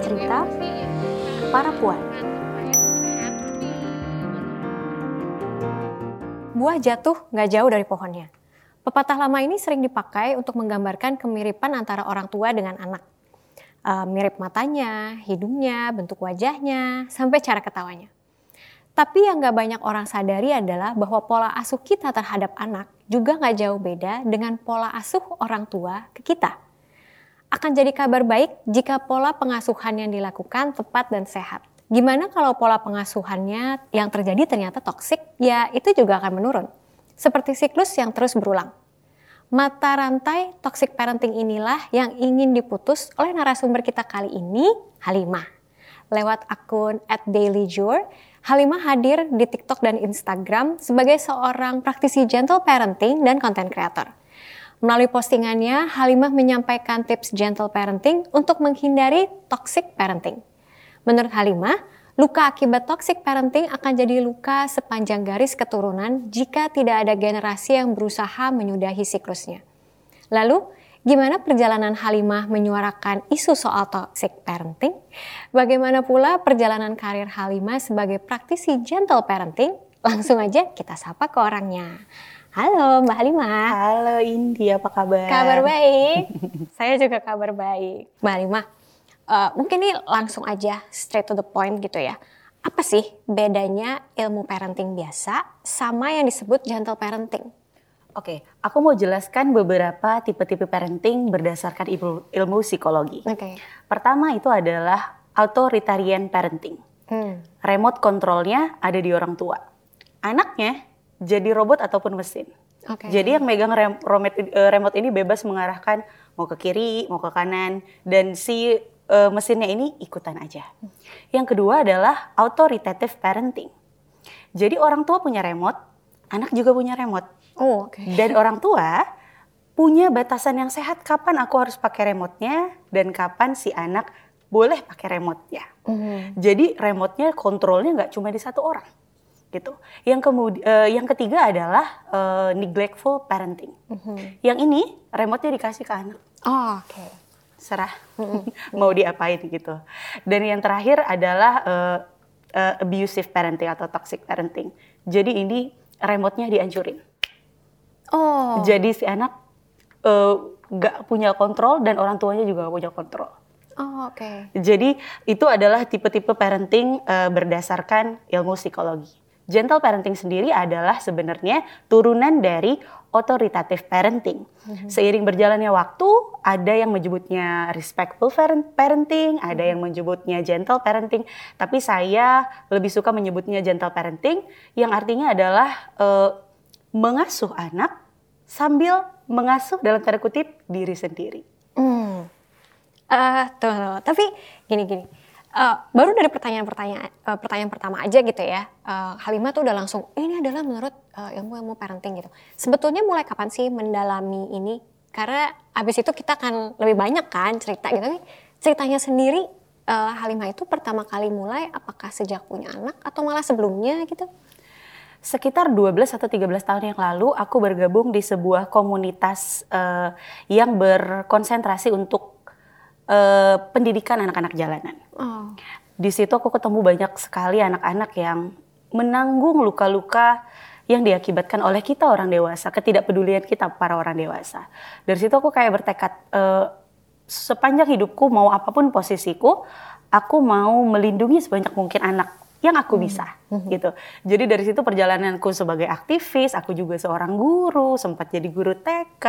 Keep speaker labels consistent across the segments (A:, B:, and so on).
A: cerita para puan. Buah jatuh nggak jauh dari pohonnya. Pepatah lama ini sering dipakai untuk menggambarkan kemiripan antara orang tua dengan anak. Uh, mirip matanya, hidungnya, bentuk wajahnya, sampai cara ketawanya. Tapi yang nggak banyak orang sadari adalah bahwa pola asuh kita terhadap anak juga nggak jauh beda dengan pola asuh orang tua ke kita akan jadi kabar baik jika pola pengasuhan yang dilakukan tepat dan sehat. Gimana kalau pola pengasuhannya yang terjadi ternyata toksik? Ya itu juga akan menurun. Seperti siklus yang terus berulang. Mata rantai toxic parenting inilah yang ingin diputus oleh narasumber kita kali ini, Halimah. Lewat akun at dailyjur, Halimah hadir di TikTok dan Instagram sebagai seorang praktisi gentle parenting dan content creator. Melalui postingannya, Halimah menyampaikan tips gentle parenting untuk menghindari toxic parenting. Menurut Halimah, luka akibat toxic parenting akan jadi luka sepanjang garis keturunan jika tidak ada generasi yang berusaha menyudahi siklusnya. Lalu, gimana perjalanan Halimah menyuarakan isu soal toxic parenting? Bagaimana pula perjalanan karir Halimah sebagai praktisi gentle parenting? Langsung aja kita sapa ke orangnya. Halo Mbak Halimah.
B: Halo Indi, apa kabar?
A: Kabar baik. Saya juga kabar baik. Mbak Halimah, uh, mungkin ini langsung aja straight to the point gitu ya. Apa sih bedanya ilmu parenting biasa sama yang disebut gentle parenting?
B: Oke, aku mau jelaskan beberapa tipe-tipe parenting berdasarkan ilmu, ilmu psikologi. Oke. Okay. Pertama itu adalah authoritarian parenting. Hmm. Remote kontrolnya ada di orang tua. Anaknya jadi robot ataupun mesin. Okay. Jadi yang megang rem remote, uh, remote ini bebas mengarahkan mau ke kiri, mau ke kanan, dan si uh, mesinnya ini ikutan aja. Yang kedua adalah authoritative parenting. Jadi orang tua punya remote, anak juga punya remote. Oh, okay. Dan orang tua punya batasan yang sehat kapan aku harus pakai remote-nya dan kapan si anak boleh pakai remote-nya. Mm -hmm. Jadi remote-nya kontrolnya nggak cuma di satu orang gitu. Yang kemudian uh, yang ketiga adalah uh, neglectful parenting. Mm-hmm. Yang ini remote-nya dikasih ke anak.
A: Oh, oke. Okay.
B: Serah mm-hmm. mau diapain gitu. Dan yang terakhir adalah uh, uh, abusive parenting atau toxic parenting. Jadi ini remote-nya dihancurin. Oh. Jadi si anak uh, gak punya kontrol dan orang tuanya juga gak punya kontrol.
A: Oh, oke. Okay.
B: Jadi itu adalah tipe-tipe parenting uh, berdasarkan ilmu psikologi. Gentle parenting sendiri adalah sebenarnya turunan dari authoritative parenting. Mm-hmm. Seiring berjalannya waktu, ada yang menyebutnya respectful parenting, ada yang menyebutnya gentle parenting, tapi saya lebih suka menyebutnya gentle parenting yang artinya adalah uh, mengasuh anak sambil mengasuh dalam tanda kutip diri sendiri.
A: Hmm. Uh, tuh, tuh, tapi gini-gini uh, baru dari pertanyaan-pertanyaan uh, pertanyaan pertama aja gitu ya, uh, Halimah tuh udah langsung ini adalah menurut uh, ilmu-ilmu parenting gitu. Sebetulnya mulai kapan sih mendalami ini? Karena abis itu kita akan lebih banyak kan cerita gitu. Tapi ceritanya sendiri uh, Halimah itu pertama kali mulai apakah sejak punya anak atau malah sebelumnya gitu?
B: Sekitar 12 atau 13 tahun yang lalu aku bergabung di sebuah komunitas uh, yang berkonsentrasi untuk uh, pendidikan anak-anak jalanan. Oh. Di situ aku ketemu banyak sekali anak-anak yang menanggung luka-luka yang diakibatkan oleh kita orang dewasa, ketidakpedulian kita para orang dewasa. Dari situ aku kayak bertekad uh, sepanjang hidupku mau apa pun posisiku, aku mau melindungi sebanyak mungkin anak yang aku hmm. bisa hmm. gitu. Jadi dari situ perjalananku sebagai aktivis, aku juga seorang guru, sempat jadi guru TK,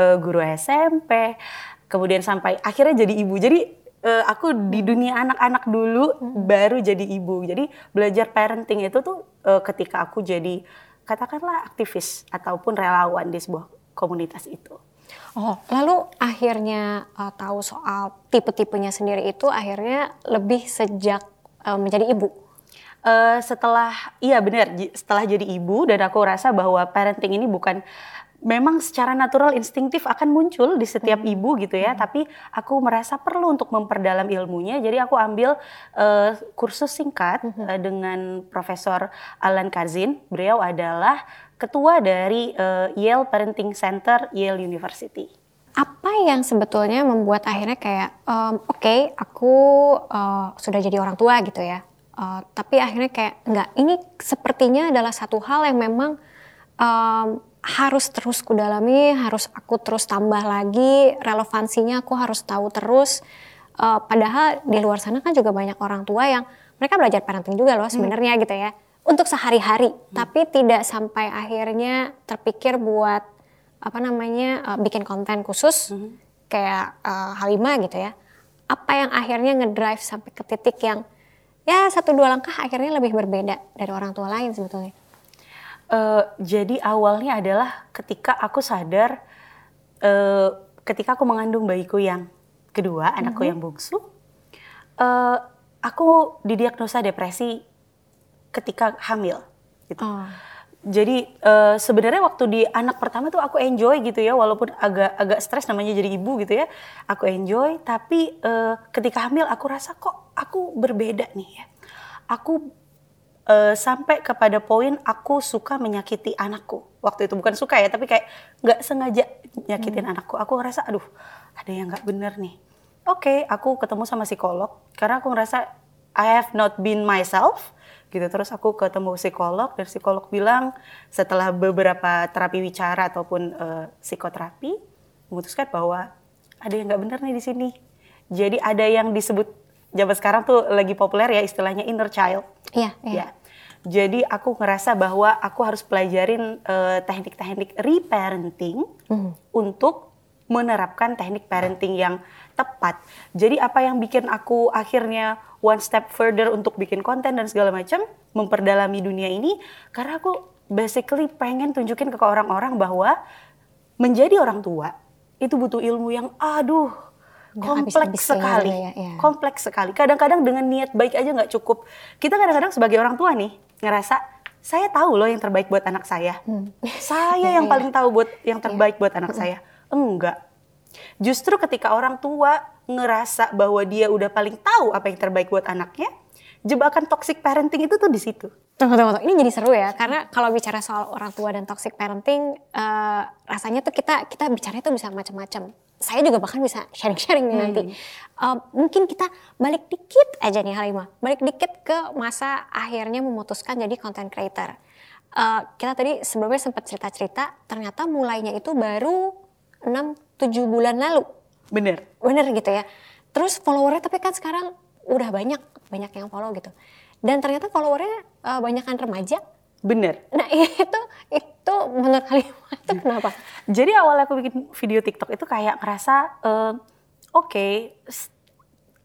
B: eh, guru SMP kemudian sampai akhirnya jadi ibu. Jadi uh, aku di dunia anak-anak dulu hmm. baru jadi ibu. Jadi belajar parenting itu tuh uh, ketika aku jadi katakanlah aktivis ataupun relawan di sebuah komunitas itu.
A: Oh, lalu akhirnya uh, tahu soal tipe-tipenya sendiri itu akhirnya lebih sejak uh, menjadi ibu.
B: Uh, setelah iya benar setelah jadi ibu dan aku rasa bahwa parenting ini bukan memang secara natural instingtif akan muncul di setiap hmm. ibu gitu ya, hmm. tapi aku merasa perlu untuk memperdalam ilmunya. Jadi aku ambil uh, kursus singkat hmm. uh, dengan Profesor Alan Kazin. Beliau adalah ketua dari uh, Yale Parenting Center Yale University.
A: apa yang sebetulnya membuat akhirnya kayak um, oke okay, aku uh, sudah jadi orang tua gitu ya uh, tapi akhirnya kayak enggak ini sepertinya adalah satu hal yang memang um, harus terus kudalami harus aku terus tambah lagi relevansinya aku harus tahu terus uh, padahal di luar sana kan juga banyak orang tua yang mereka belajar parenting juga loh sebenarnya hmm. gitu ya untuk sehari-hari hmm. tapi tidak sampai akhirnya terpikir buat apa namanya uh, bikin konten khusus mm-hmm. kayak uh, Halima gitu ya. Apa yang akhirnya ngedrive sampai ke titik yang ya satu dua langkah akhirnya lebih berbeda dari orang tua lain sebetulnya.
B: Uh, jadi awalnya adalah ketika aku sadar uh, ketika aku mengandung bayiku yang kedua, mm-hmm. anakku yang bungsu, uh, aku didiagnosa depresi ketika hamil gitu. Oh jadi uh, sebenarnya waktu di anak pertama tuh aku enjoy gitu ya walaupun agak agak stres namanya jadi ibu gitu ya aku enjoy tapi uh, ketika hamil aku rasa kok aku berbeda nih ya aku uh, sampai kepada poin aku suka menyakiti anakku. Waktu itu bukan suka ya tapi kayak nggak sengaja nyakitin hmm. anakku. Aku ngerasa aduh ada yang nggak bener nih. Oke okay, aku ketemu sama psikolog karena aku ngerasa I have not been myself gitu. Terus aku ketemu psikolog dan psikolog bilang setelah beberapa terapi wicara ataupun uh, psikoterapi memutuskan bahwa ada yang nggak benar nih di sini. Jadi ada yang disebut zaman sekarang tuh lagi populer ya istilahnya inner child
A: iya iya ya.
B: jadi aku ngerasa bahwa aku harus pelajarin uh, teknik-teknik reparenting mm. untuk menerapkan teknik parenting yang tepat. Jadi apa yang bikin aku akhirnya one step further untuk bikin konten dan segala macam, memperdalami dunia ini karena aku basically pengen tunjukin ke orang-orang bahwa menjadi orang tua itu butuh ilmu yang aduh kompleks sekali, ya, ya. kompleks sekali. Kadang-kadang dengan niat baik aja nggak cukup. Kita kadang-kadang sebagai orang tua nih ngerasa saya tahu loh yang terbaik buat anak saya. Hmm. Saya yang ya, paling tahu buat yang terbaik buat anak hmm. saya. Enggak. Justru ketika orang tua ngerasa bahwa dia udah paling tahu apa yang terbaik buat anaknya, jebakan toxic parenting itu tuh di situ.
A: Tunggu, tunggu, tunggu. Ini jadi seru ya, karena kalau bicara soal orang tua dan toxic parenting, uh, rasanya tuh kita kita bicara itu bisa macam-macam. Saya juga bahkan bisa sharing-sharing nih hmm. nanti. Uh, mungkin kita balik dikit aja nih Halimah, balik dikit ke masa akhirnya memutuskan jadi content creator. Uh, kita tadi sebelumnya sempat cerita-cerita, ternyata mulainya itu baru 6-7 bulan lalu.
B: Bener.
A: Bener gitu ya. Terus followernya tapi kan sekarang udah banyak, banyak yang follow gitu. Dan ternyata followernya uh, banyakan remaja.
B: Bener.
A: Nah itu itu menurut kalian itu kenapa?
B: Jadi awalnya aku bikin video TikTok itu kayak ngerasa uh, oke okay,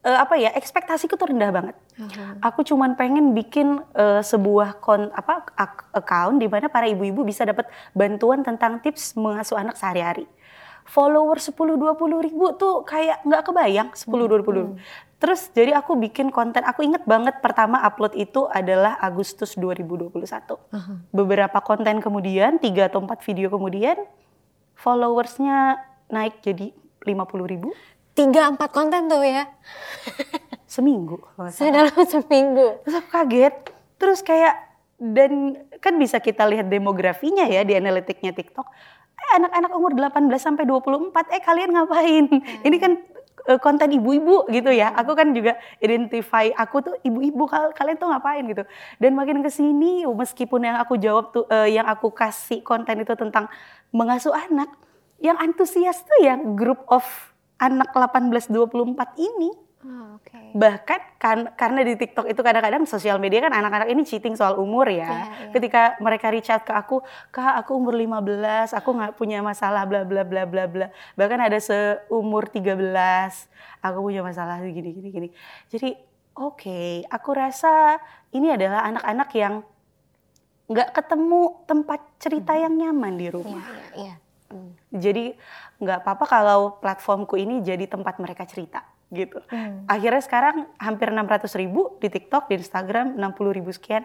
B: uh, apa ya ekspektasiku tuh rendah banget. Uh-huh. Aku cuman pengen bikin uh, sebuah kon apa account di mana para ibu-ibu bisa dapat bantuan tentang tips mengasuh anak sehari-hari follower 10-20 ribu tuh kayak nggak kebayang 10-20 hmm. Terus jadi aku bikin konten, aku inget banget pertama upload itu adalah Agustus 2021. Uh -huh. Beberapa konten kemudian, tiga atau empat video kemudian, followersnya naik jadi 50 ribu.
A: Tiga empat konten tuh ya?
B: seminggu.
A: Saya dalam seminggu.
B: Terus aku kaget. Terus kayak, dan kan bisa kita lihat demografinya ya di analitiknya TikTok eh anak-anak umur 18 sampai 24 eh kalian ngapain? Hmm. Ini kan uh, konten ibu-ibu gitu ya. Hmm. Aku kan juga identify aku tuh ibu-ibu kalian tuh ngapain gitu. Dan makin ke sini meskipun yang aku jawab tuh uh, yang aku kasih konten itu tentang mengasuh anak, yang antusias tuh yang grup of anak 18 24 ini
A: Oh, okay.
B: Bahkan kan karena di TikTok itu kadang-kadang sosial media kan anak-anak ini cheating soal umur ya. Yeah, yeah. Ketika mereka reach out ke aku, "Kak, aku umur 15, aku nggak punya masalah bla bla bla bla bla." Bahkan ada seumur 13, aku punya masalah gini gini gini. Jadi, oke, okay, aku rasa ini adalah anak-anak yang nggak ketemu tempat cerita hmm. yang nyaman di rumah. Yeah, yeah, yeah. Hmm. Jadi nggak apa-apa kalau platformku ini jadi tempat mereka cerita gitu. Hmm. Akhirnya sekarang hampir 600 ribu di TikTok, di Instagram 60 ribu sekian.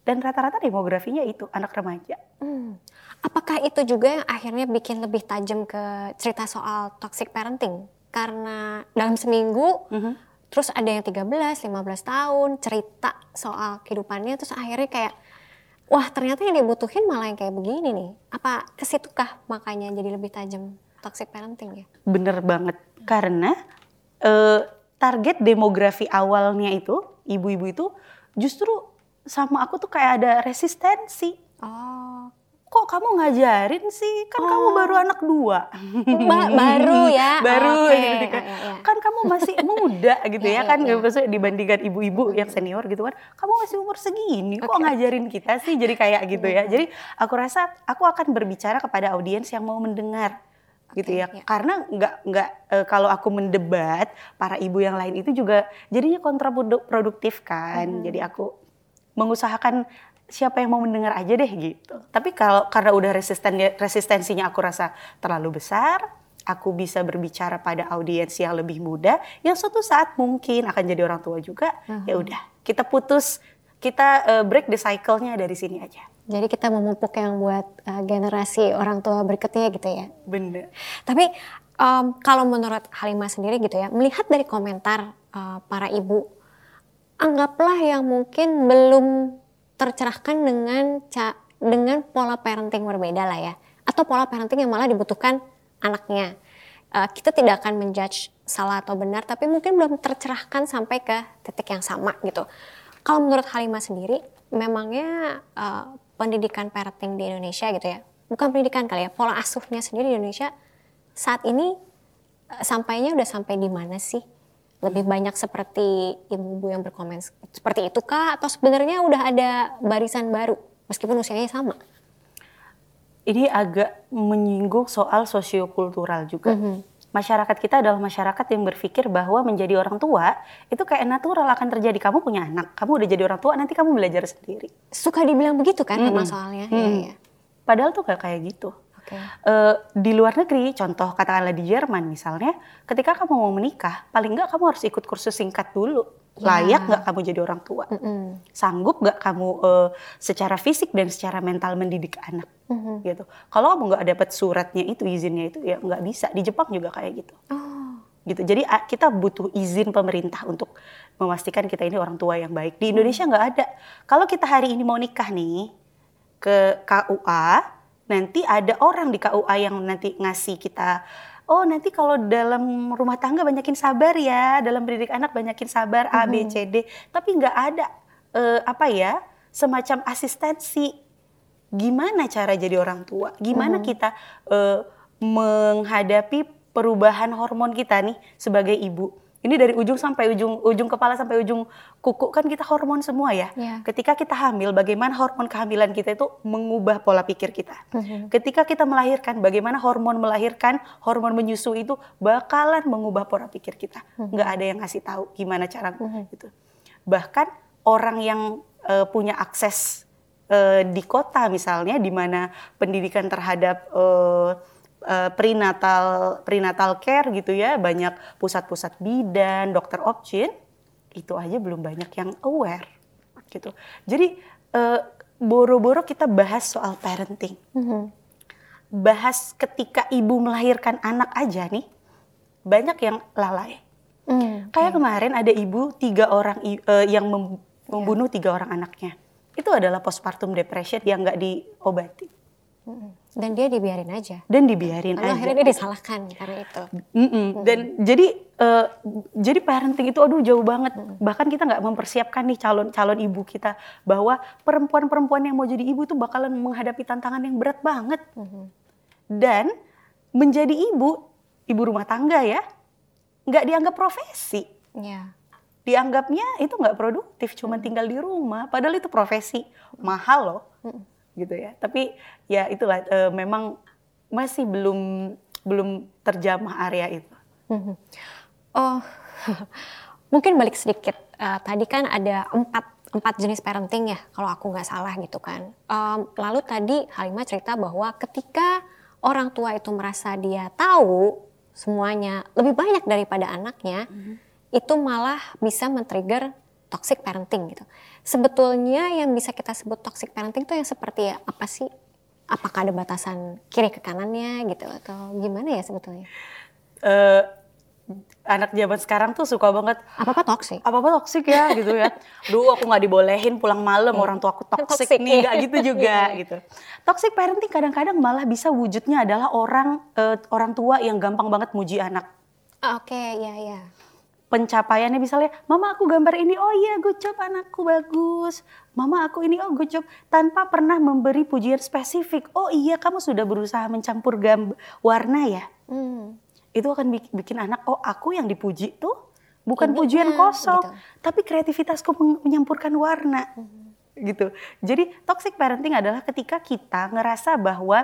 B: Dan rata-rata demografinya itu anak remaja.
A: Hmm. Apakah itu juga yang akhirnya bikin lebih tajam ke cerita soal toxic parenting? Karena dalam seminggu, mm -hmm. terus ada yang 13, 15 tahun cerita soal kehidupannya, terus akhirnya kayak, wah ternyata yang dibutuhin malah yang kayak begini nih. Apa ke situkah makanya jadi lebih tajam? toxic parenting ya?
B: Bener banget, karena uh, target demografi awalnya itu, ibu-ibu itu justru sama aku tuh kayak ada resistensi. Oh. Kok kamu ngajarin sih? Kan oh. kamu baru anak dua.
A: Ba baru ya?
B: baru. Okay. Gitu kan. Ya, ya. kan kamu masih muda gitu ya, ya, kan. Ya. Maksudnya dibandingkan ibu-ibu yang senior gitu kan. Kamu masih umur segini, okay. kok ngajarin kita sih? Jadi kayak gitu ya. Jadi aku rasa aku akan berbicara kepada audiens yang mau mendengar gitu ya. ya. Karena nggak nggak e, kalau aku mendebat para ibu yang lain itu juga jadinya kontraproduktif kan. Hmm. Jadi aku mengusahakan siapa yang mau mendengar aja deh gitu. Tapi kalau karena udah resisten resistensinya aku rasa terlalu besar, aku bisa berbicara pada audiens yang lebih muda yang suatu saat mungkin akan jadi orang tua juga. Hmm. Ya udah, kita putus kita uh, break the cycle-nya dari sini aja.
A: Jadi kita memupuk yang buat uh, generasi orang tua berikutnya gitu ya.
B: Bener.
A: Tapi um, kalau menurut Halimah sendiri gitu ya, melihat dari komentar uh, para ibu, anggaplah yang mungkin belum tercerahkan dengan ca dengan pola parenting berbeda lah ya, atau pola parenting yang malah dibutuhkan anaknya. Uh, kita tidak akan menjudge salah atau benar, tapi mungkin belum tercerahkan sampai ke titik yang sama gitu. Kalau menurut Halimah sendiri, memangnya uh, pendidikan parenting di Indonesia gitu ya. Bukan pendidikan kali ya, pola asuhnya sendiri di Indonesia saat ini eh, sampainya udah sampai di mana sih? Lebih banyak seperti ibu-ibu yang berkomen seperti itu kah? Atau sebenarnya udah ada barisan baru meskipun usianya sama?
B: Ini agak menyinggung soal sosiokultural juga. Mm -hmm masyarakat kita adalah masyarakat yang berpikir bahwa menjadi orang tua itu kayak natural akan terjadi. Kamu punya anak, kamu udah jadi orang tua, nanti kamu belajar sendiri.
A: Suka dibilang begitu kan -hmm. soalnya. -hmm. ya, ya.
B: Padahal tuh gak kayak gitu. Okay. Uh, eh, di luar negeri, contoh katakanlah di Jerman misalnya, ketika kamu mau menikah, paling nggak kamu harus ikut kursus singkat dulu. Layak nggak kamu jadi orang tua? Mm -hmm. sanggup nggak kamu uh, secara fisik dan secara mental mendidik anak? Mm -hmm. gitu. Kalau kamu nggak dapat suratnya itu izinnya itu ya nggak bisa. Di Jepang juga kayak gitu. Oh. gitu. Jadi kita butuh izin pemerintah untuk memastikan kita ini orang tua yang baik. Di Indonesia nggak ada. Kalau kita hari ini mau nikah nih ke KUA nanti ada orang di KUA yang nanti ngasih kita oh nanti kalau dalam rumah tangga banyakin sabar ya, dalam pendidik anak banyakin sabar A B. C D, tapi nggak ada uh, apa ya semacam asistensi gimana cara jadi orang tua, gimana hmm. kita uh, menghadapi perubahan hormon kita nih sebagai ibu ini dari ujung sampai ujung ujung kepala sampai ujung kuku kan kita hormon semua ya. Yeah. Ketika kita hamil, bagaimana hormon kehamilan kita itu mengubah pola pikir kita. Mm-hmm. Ketika kita melahirkan, bagaimana hormon melahirkan, hormon menyusui itu bakalan mengubah pola pikir kita. Mm-hmm. Nggak ada yang ngasih tahu gimana cara mm-hmm. itu. Bahkan orang yang uh, punya akses uh, di kota misalnya, di mana pendidikan terhadap uh, uh, prenatal prenatal care gitu ya banyak pusat-pusat bidan dokter opcin itu aja belum banyak yang aware gitu. Jadi uh, boro-boro kita bahas soal parenting. Mm-hmm. bahas ketika ibu melahirkan anak aja nih banyak yang lalai. Mm, kayak kemarin ada ibu tiga orang uh, yang mem- membunuh tiga orang anaknya. Itu adalah postpartum depression yang nggak diobati
A: dan dia dibiarin aja.
B: Dan dibiarin
A: Lalu
B: aja.
A: akhirnya dia disalahkan karena itu.
B: Mm -mm. Dan jadi uh, jadi parenting itu aduh jauh banget. Mm. Bahkan kita nggak mempersiapkan nih calon-calon ibu kita bahwa perempuan-perempuan yang mau jadi ibu itu bakalan menghadapi tantangan yang berat banget. Mm. Dan menjadi ibu, ibu rumah tangga ya, nggak dianggap profesi. Yeah. Dianggapnya itu nggak produktif, cuma mm. tinggal di rumah. Padahal itu profesi mahal loh. Mm gitu ya. Tapi ya itulah e, memang masih belum belum terjamah area itu.
A: Mhm. Oh, mungkin balik sedikit. Uh, tadi kan ada empat empat jenis parenting ya, kalau aku nggak salah gitu kan. Um, lalu tadi Halimah cerita bahwa ketika orang tua itu merasa dia tahu semuanya lebih banyak daripada anaknya, mm -hmm. itu malah bisa men-trigger toxic parenting gitu. Sebetulnya yang bisa kita sebut toxic parenting itu yang seperti apa sih? Apakah ada batasan kiri ke kanannya gitu atau gimana ya sebetulnya?
B: Uh, anak zaman sekarang tuh suka banget
A: apa apa toksik
B: apa apa toksik ya gitu ya. Duh aku nggak dibolehin pulang malam orang tua aku toksik nih. Nggak gitu juga gitu. Toxic parenting kadang-kadang malah bisa wujudnya adalah orang uh, orang tua yang gampang banget muji anak.
A: Oke okay, ya ya
B: pencapaiannya misalnya mama aku gambar ini oh iya job anakku bagus mama aku ini oh job tanpa pernah memberi pujian spesifik oh iya kamu sudah berusaha mencampur gambar warna ya hmm. itu akan bikin anak oh aku yang dipuji tuh bukan pujian kosong gitu. tapi kreativitasku menyampurkan warna hmm. gitu jadi toxic parenting adalah ketika kita ngerasa bahwa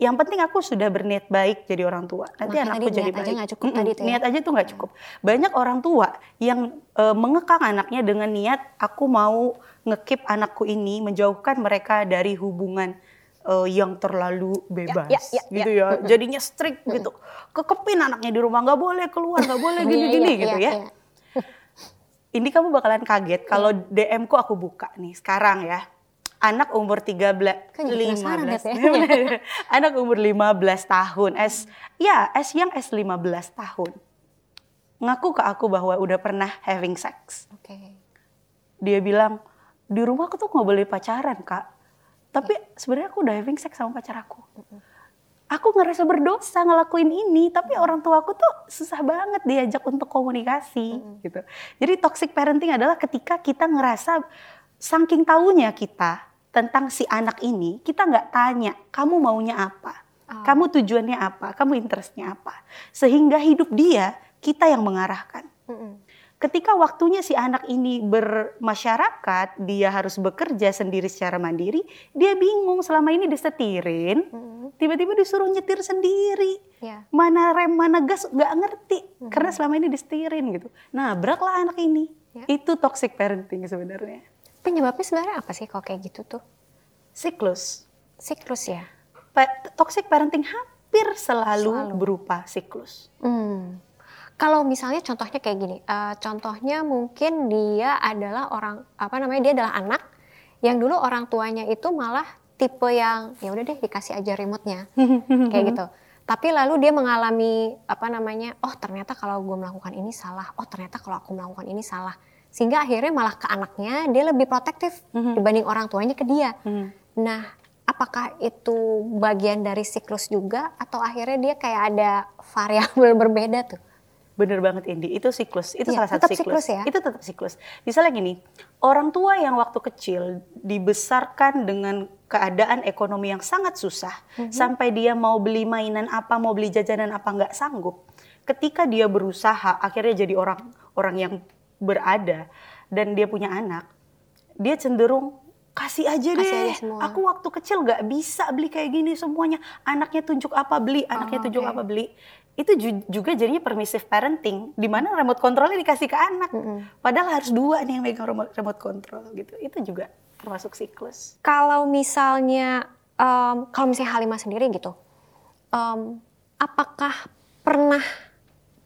B: yang penting aku sudah berniat baik jadi orang tua. Nanti Maka anakku jadi baik. Aja cukup mm -mm, tadi tuh ya? Niat aja tuh nggak cukup. Banyak orang tua yang e, mengekang anaknya dengan niat aku mau ngekip anakku ini menjauhkan mereka dari hubungan e, yang terlalu bebas ya, ya, ya, gitu ya. ya. Jadinya strict gitu. Kekepin anaknya di rumah nggak boleh keluar, nggak boleh iya, gini-gini gitu ya. ya. Ini kamu bakalan kaget kalau DM ku aku buka nih sekarang ya anak umur 13 kan 15 ya? anak umur 15 tahun S ya S yang S 15 tahun ngaku ke aku bahwa udah pernah having sex. Oke. Okay. Dia bilang di rumah aku tuh nggak boleh pacaran kak, tapi yeah. sebenarnya aku udah having sex sama pacar aku. Aku ngerasa berdosa ngelakuin ini, tapi orang tua aku tuh susah banget diajak untuk komunikasi mm gitu. Jadi toxic parenting adalah ketika kita ngerasa saking tahunya kita tentang si anak ini, kita nggak tanya, kamu maunya apa? Oh. Kamu tujuannya apa? Kamu interestnya apa? Sehingga hidup dia, kita yang mengarahkan. Mm. Ketika waktunya si anak ini bermasyarakat, dia harus bekerja sendiri secara mandiri, dia bingung selama ini disetirin, tiba-tiba disuruh nyetir sendiri. Yeah. Mana rem, mana gas, nggak ngerti. Mm -hmm. Karena selama ini disetirin gitu. Nah, beraklah anak ini. Yeah. Itu toxic parenting sebenarnya.
A: Penyebabnya sebenarnya apa sih kalau kayak gitu tuh?
B: Siklus.
A: Siklus ya?
B: Pa toxic parenting hampir selalu, selalu. berupa siklus. Hmm.
A: Kalau misalnya contohnya kayak gini, uh, contohnya mungkin dia adalah orang apa namanya dia adalah anak yang dulu orang tuanya itu malah tipe yang ya udah deh dikasih aja remote-nya kayak gitu. Tapi lalu dia mengalami apa namanya, oh ternyata kalau gue melakukan ini salah, oh ternyata kalau aku melakukan ini salah sehingga akhirnya malah ke anaknya dia lebih protektif mm-hmm. dibanding orang tuanya ke dia. Mm-hmm. Nah, apakah itu bagian dari siklus juga atau akhirnya dia kayak ada variabel berbeda tuh?
B: Bener banget Indi, itu siklus, itu iya, salah satu siklus. siklus ya? Itu tetap siklus. Misalnya gini, orang tua yang waktu kecil dibesarkan dengan keadaan ekonomi yang sangat susah, mm-hmm. sampai dia mau beli mainan apa, mau beli jajanan apa nggak sanggup. Ketika dia berusaha, akhirnya jadi orang orang yang berada dan dia punya anak, dia cenderung kasih aja deh. Kasih aja semua. Aku waktu kecil gak bisa beli kayak gini semuanya. Anaknya tunjuk apa beli, anaknya oh, tunjuk okay. apa beli. Itu juga jadinya permissive parenting, di mana remote controlnya dikasih ke anak. Mm -hmm. Padahal harus dua nih yang megang remote, remote control gitu. Itu juga termasuk siklus.
A: Kalau misalnya, um, kalau misalnya Halimah sendiri gitu, um, apakah pernah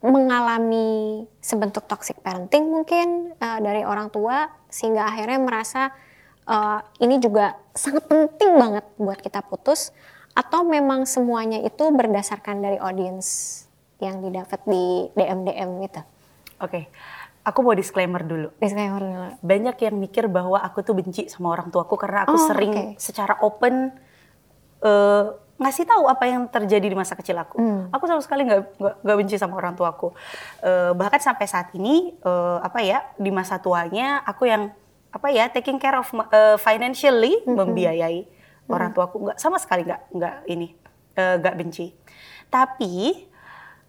A: mengalami sebentuk toxic parenting mungkin uh, dari orang tua sehingga akhirnya merasa uh, ini juga sangat penting banget buat kita putus atau memang semuanya itu berdasarkan dari audience yang didapat di DM DM itu.
B: Oke. Okay. Aku mau disclaimer dulu.
A: Disclaimer dulu.
B: Banyak yang mikir bahwa aku tuh benci sama orang tuaku karena aku oh, sering okay. secara open uh, ngasih tahu apa yang terjadi di masa kecil aku. Hmm. Aku sama sekali nggak nggak benci sama orang tuaku. Uh, bahkan sampai saat ini uh, apa ya di masa tuanya aku yang apa ya taking care of uh, financially hmm. membiayai hmm. orang tuaku nggak sama sekali nggak nggak ini nggak uh, benci. Tapi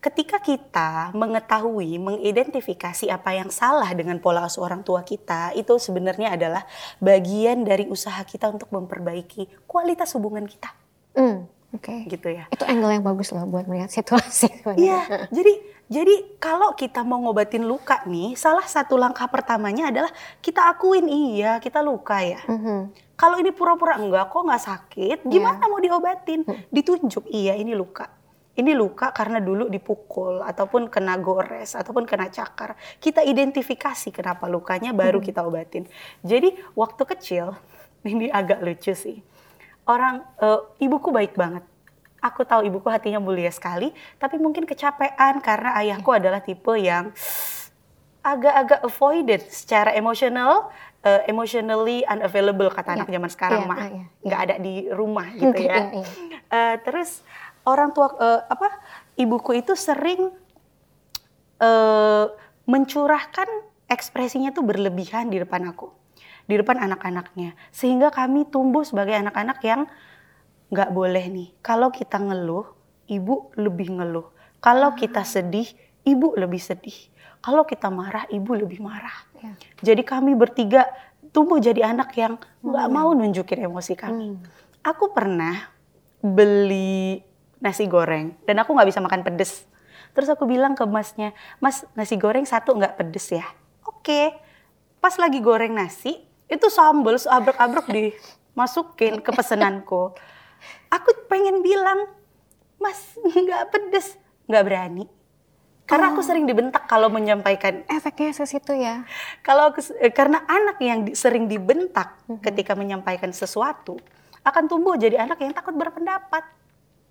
B: ketika kita mengetahui, mengidentifikasi apa yang salah dengan pola asuh orang tua kita, itu sebenarnya adalah bagian dari usaha kita untuk memperbaiki kualitas hubungan kita.
A: Hmm. Oke. Okay.
B: Gitu ya.
A: Itu angle yang bagus loh buat melihat situasi.
B: Iya. jadi jadi kalau kita mau ngobatin luka nih, salah satu langkah pertamanya adalah kita akuin iya kita luka ya. Mm -hmm. Kalau ini pura-pura enggak kok nggak sakit, iya. gimana yeah. mau diobatin? Mm. Ditunjuk iya ini luka. Ini luka karena dulu dipukul ataupun kena gores ataupun kena cakar. Kita identifikasi kenapa lukanya baru mm. kita obatin. Jadi waktu kecil ini agak lucu sih orang uh, ibuku baik banget aku tahu ibuku hatinya mulia sekali, tapi mungkin kecapean karena ayahku adalah tipe yang agak-agak avoided secara emosional, uh, emotionally unavailable kata yeah. anak zaman sekarang yeah, mah, yeah, yeah. nggak ada di rumah gitu ya. yeah, yeah. Uh, terus orang tua uh, apa ibuku itu sering uh, mencurahkan ekspresinya tuh berlebihan di depan aku, di depan anak-anaknya, sehingga kami tumbuh sebagai anak-anak yang nggak boleh nih. Kalau kita ngeluh, ibu lebih ngeluh. Kalau kita sedih, ibu lebih sedih. Kalau kita marah, ibu lebih marah. Ya. Jadi kami bertiga tumbuh jadi anak yang nggak hmm. mau nunjukin emosi kami. Hmm. Aku pernah beli nasi goreng dan aku nggak bisa makan pedes. Terus aku bilang ke masnya, mas nasi goreng satu nggak pedes ya? Oke. Pas lagi goreng nasi, itu sambal abrek-abrek dimasukin ke pesenanku. Aku pengen bilang, mas nggak pedes, nggak berani. Karena oh. aku sering dibentak kalau menyampaikan.
A: Efeknya ke situ ya.
B: Kalau eh, karena anak yang di, sering dibentak mm -hmm. ketika menyampaikan sesuatu akan tumbuh jadi anak yang takut berpendapat.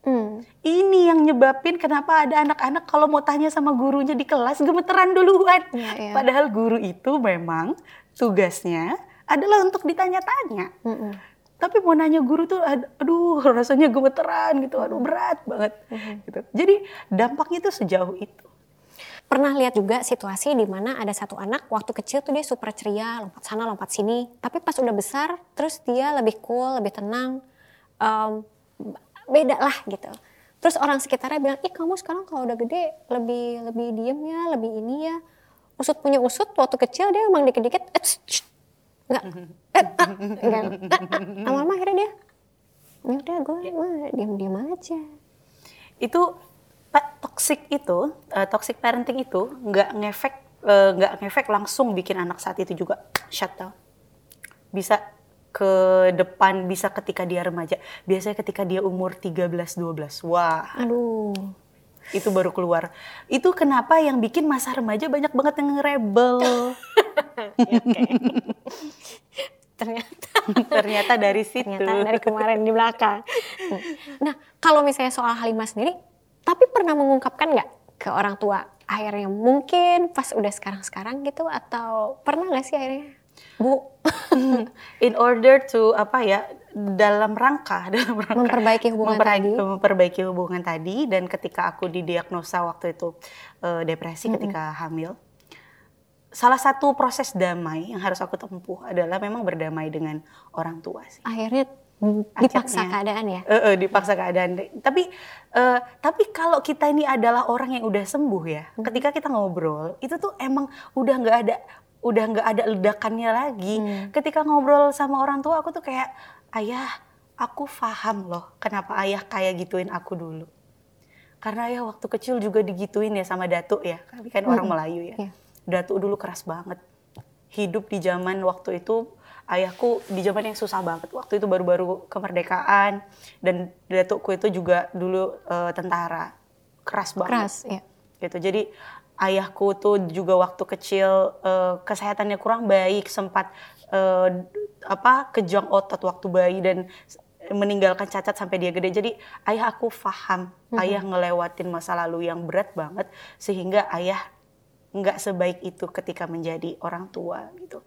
B: Mm. Ini yang nyebabin kenapa ada anak-anak kalau mau tanya sama gurunya di kelas gemeteran duluan. Yeah, yeah. Padahal guru itu memang tugasnya adalah untuk ditanya-tanya. Mm -mm tapi mau nanya guru tuh aduh rasanya gemeteran gitu aduh berat banget mm-hmm. gitu. Jadi dampaknya tuh sejauh itu.
A: Pernah lihat juga situasi di mana ada satu anak waktu kecil tuh dia super ceria lompat sana lompat sini. Tapi pas udah besar terus dia lebih cool lebih tenang um, beda lah gitu. Terus orang sekitarnya bilang ih kamu sekarang kalau udah gede lebih lebih diem ya lebih ini ya. Usut punya usut waktu kecil dia emang dikit-dikit nggak eh, ah, enggak. Lama-lama akhirnya dia. Ya udah gue gue diam-diam aja.
B: Itu toxic itu uh, toxic parenting itu nggak ngefek uh, nggak ngefek langsung bikin anak saat itu juga shut down. Bisa ke depan bisa ketika dia remaja. Biasanya ketika dia umur 13 12 wah.
A: Aduh
B: itu baru keluar. Itu kenapa yang bikin masa remaja banyak banget yang rebel. Ya,
A: ternyata
B: ternyata dari situ.
A: Ternyata dari kemarin di belakang. Nah, kalau misalnya soal Halimah sendiri, tapi pernah mengungkapkan nggak ke orang tua akhirnya mungkin pas udah sekarang-sekarang gitu atau pernah nggak sih akhirnya Bu
B: in order to apa ya dalam rangka dalam rangka
A: memperbaiki hubungan memperbaiki, tadi
B: memperbaiki hubungan tadi dan ketika aku didiagnosa waktu itu uh, depresi mm -hmm. ketika hamil salah satu proses damai yang harus aku tempuh adalah memang berdamai dengan orang tua sih
A: akhirnya dipaksa Akhirnya, keadaan ya
B: uh, uh, dipaksa keadaan tapi uh, tapi kalau kita ini adalah orang yang udah sembuh ya hmm. ketika kita ngobrol itu tuh emang udah nggak ada udah nggak ada ledakannya lagi. Hmm. Ketika ngobrol sama orang tua aku tuh kayak ayah, aku paham loh kenapa ayah kayak gituin aku dulu. Karena ya waktu kecil juga digituin ya sama datuk ya, kami kan hmm. orang Melayu ya. Yeah. Datuk dulu keras banget. Hidup di zaman waktu itu ayahku di zaman yang susah banget. Waktu itu baru-baru kemerdekaan dan datukku itu juga dulu uh, tentara. Keras banget.
A: Keras, ya.
B: Gitu. Jadi ayahku tuh juga waktu kecil uh, kesehatannya kurang baik sempat uh, apa kejang otot waktu bayi dan meninggalkan cacat sampai dia gede. Jadi ayah aku paham mm-hmm. ayah ngelewatin masa lalu yang berat banget sehingga ayah nggak sebaik itu ketika menjadi orang tua gitu.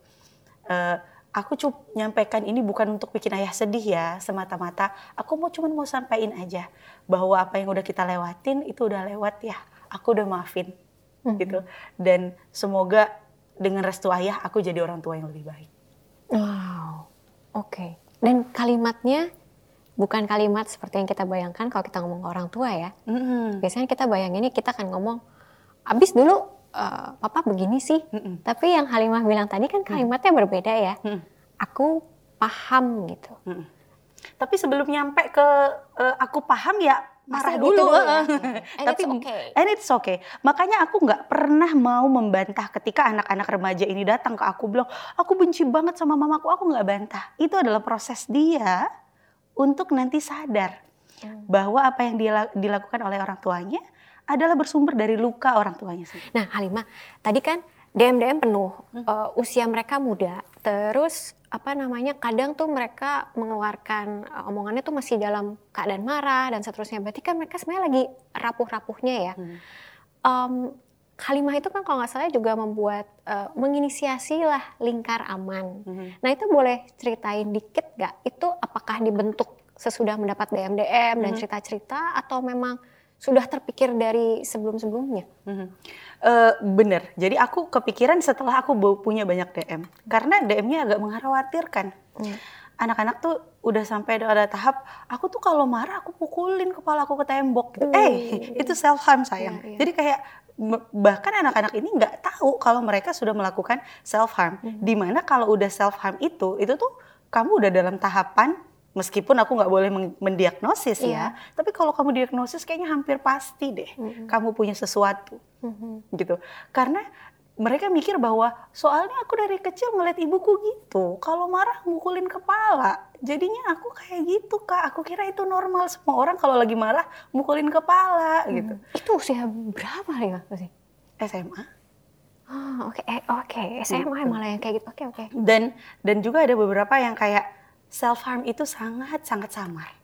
B: Uh, aku cuma nyampaikan ini bukan untuk bikin ayah sedih ya semata-mata. Aku mau cuman mau sampaikan aja bahwa apa yang udah kita lewatin itu udah lewat ya. Aku udah maafin hmm. gitu. Dan semoga dengan restu ayah aku jadi orang tua yang lebih baik
A: wow oke okay. dan kalimatnya bukan kalimat seperti yang kita bayangkan kalau kita ngomong orang tua ya mm-hmm. biasanya kita bayanginnya kita akan ngomong abis dulu uh, papa begini sih mm-hmm. tapi yang Halimah bilang tadi kan kalimatnya mm-hmm. berbeda ya mm-hmm. aku paham gitu mm-hmm.
B: tapi sebelum nyampe ke uh, aku paham ya marah dulu, dulu ya. tapi it's okay. and it's okay makanya aku nggak pernah mau membantah ketika anak-anak remaja ini datang ke aku bilang aku benci banget sama mamaku aku nggak bantah itu adalah proses dia untuk nanti sadar hmm. bahwa apa yang dilakukan oleh orang tuanya adalah bersumber dari luka orang tuanya sendiri.
A: Nah, Halimah, tadi kan DM DM penuh, hmm. uh, usia mereka muda, terus apa namanya kadang tuh mereka mengeluarkan uh, omongannya tuh masih dalam keadaan marah dan seterusnya berarti kan mereka sebenarnya lagi rapuh-rapuhnya ya hmm. um, kalimah itu kan kalau nggak salah juga membuat uh, menginisiasi lah lingkar aman hmm. nah itu boleh ceritain dikit gak itu apakah dibentuk sesudah mendapat DM DM hmm. dan cerita-cerita atau memang sudah terpikir dari sebelum-sebelumnya hmm.
B: Uh, bener. Jadi aku kepikiran setelah aku punya banyak DM. Karena DM-nya agak mengkhawatirkan. Hmm. Anak-anak tuh udah sampai ada, tahap, aku tuh kalau marah aku pukulin kepala aku ke tembok. Gitu. Uh. Eh, itu self harm sayang. Yeah, yeah. Jadi kayak bahkan anak-anak ini nggak tahu kalau mereka sudah melakukan self harm. Hmm. Di mana kalau udah self harm itu, itu tuh kamu udah dalam tahapan meskipun aku nggak boleh mendiagnosis yeah. ya, tapi kalau kamu diagnosis kayaknya hampir pasti deh mm-hmm. kamu punya sesuatu, mm-hmm. gitu. Karena mereka mikir bahwa soalnya aku dari kecil ngeliat ibuku gitu, kalau marah mukulin kepala, jadinya aku kayak gitu kak. Aku kira itu normal semua orang kalau lagi marah mukulin kepala, mm. gitu.
A: Itu usia berapa ya sih?
B: SMA.
A: Oh, oke, okay. Eh, oke, okay. SMA gitu. malah yang kayak gitu. Oke, okay, oke. Okay.
B: Dan dan juga ada beberapa yang kayak self harm itu sangat sangat samar.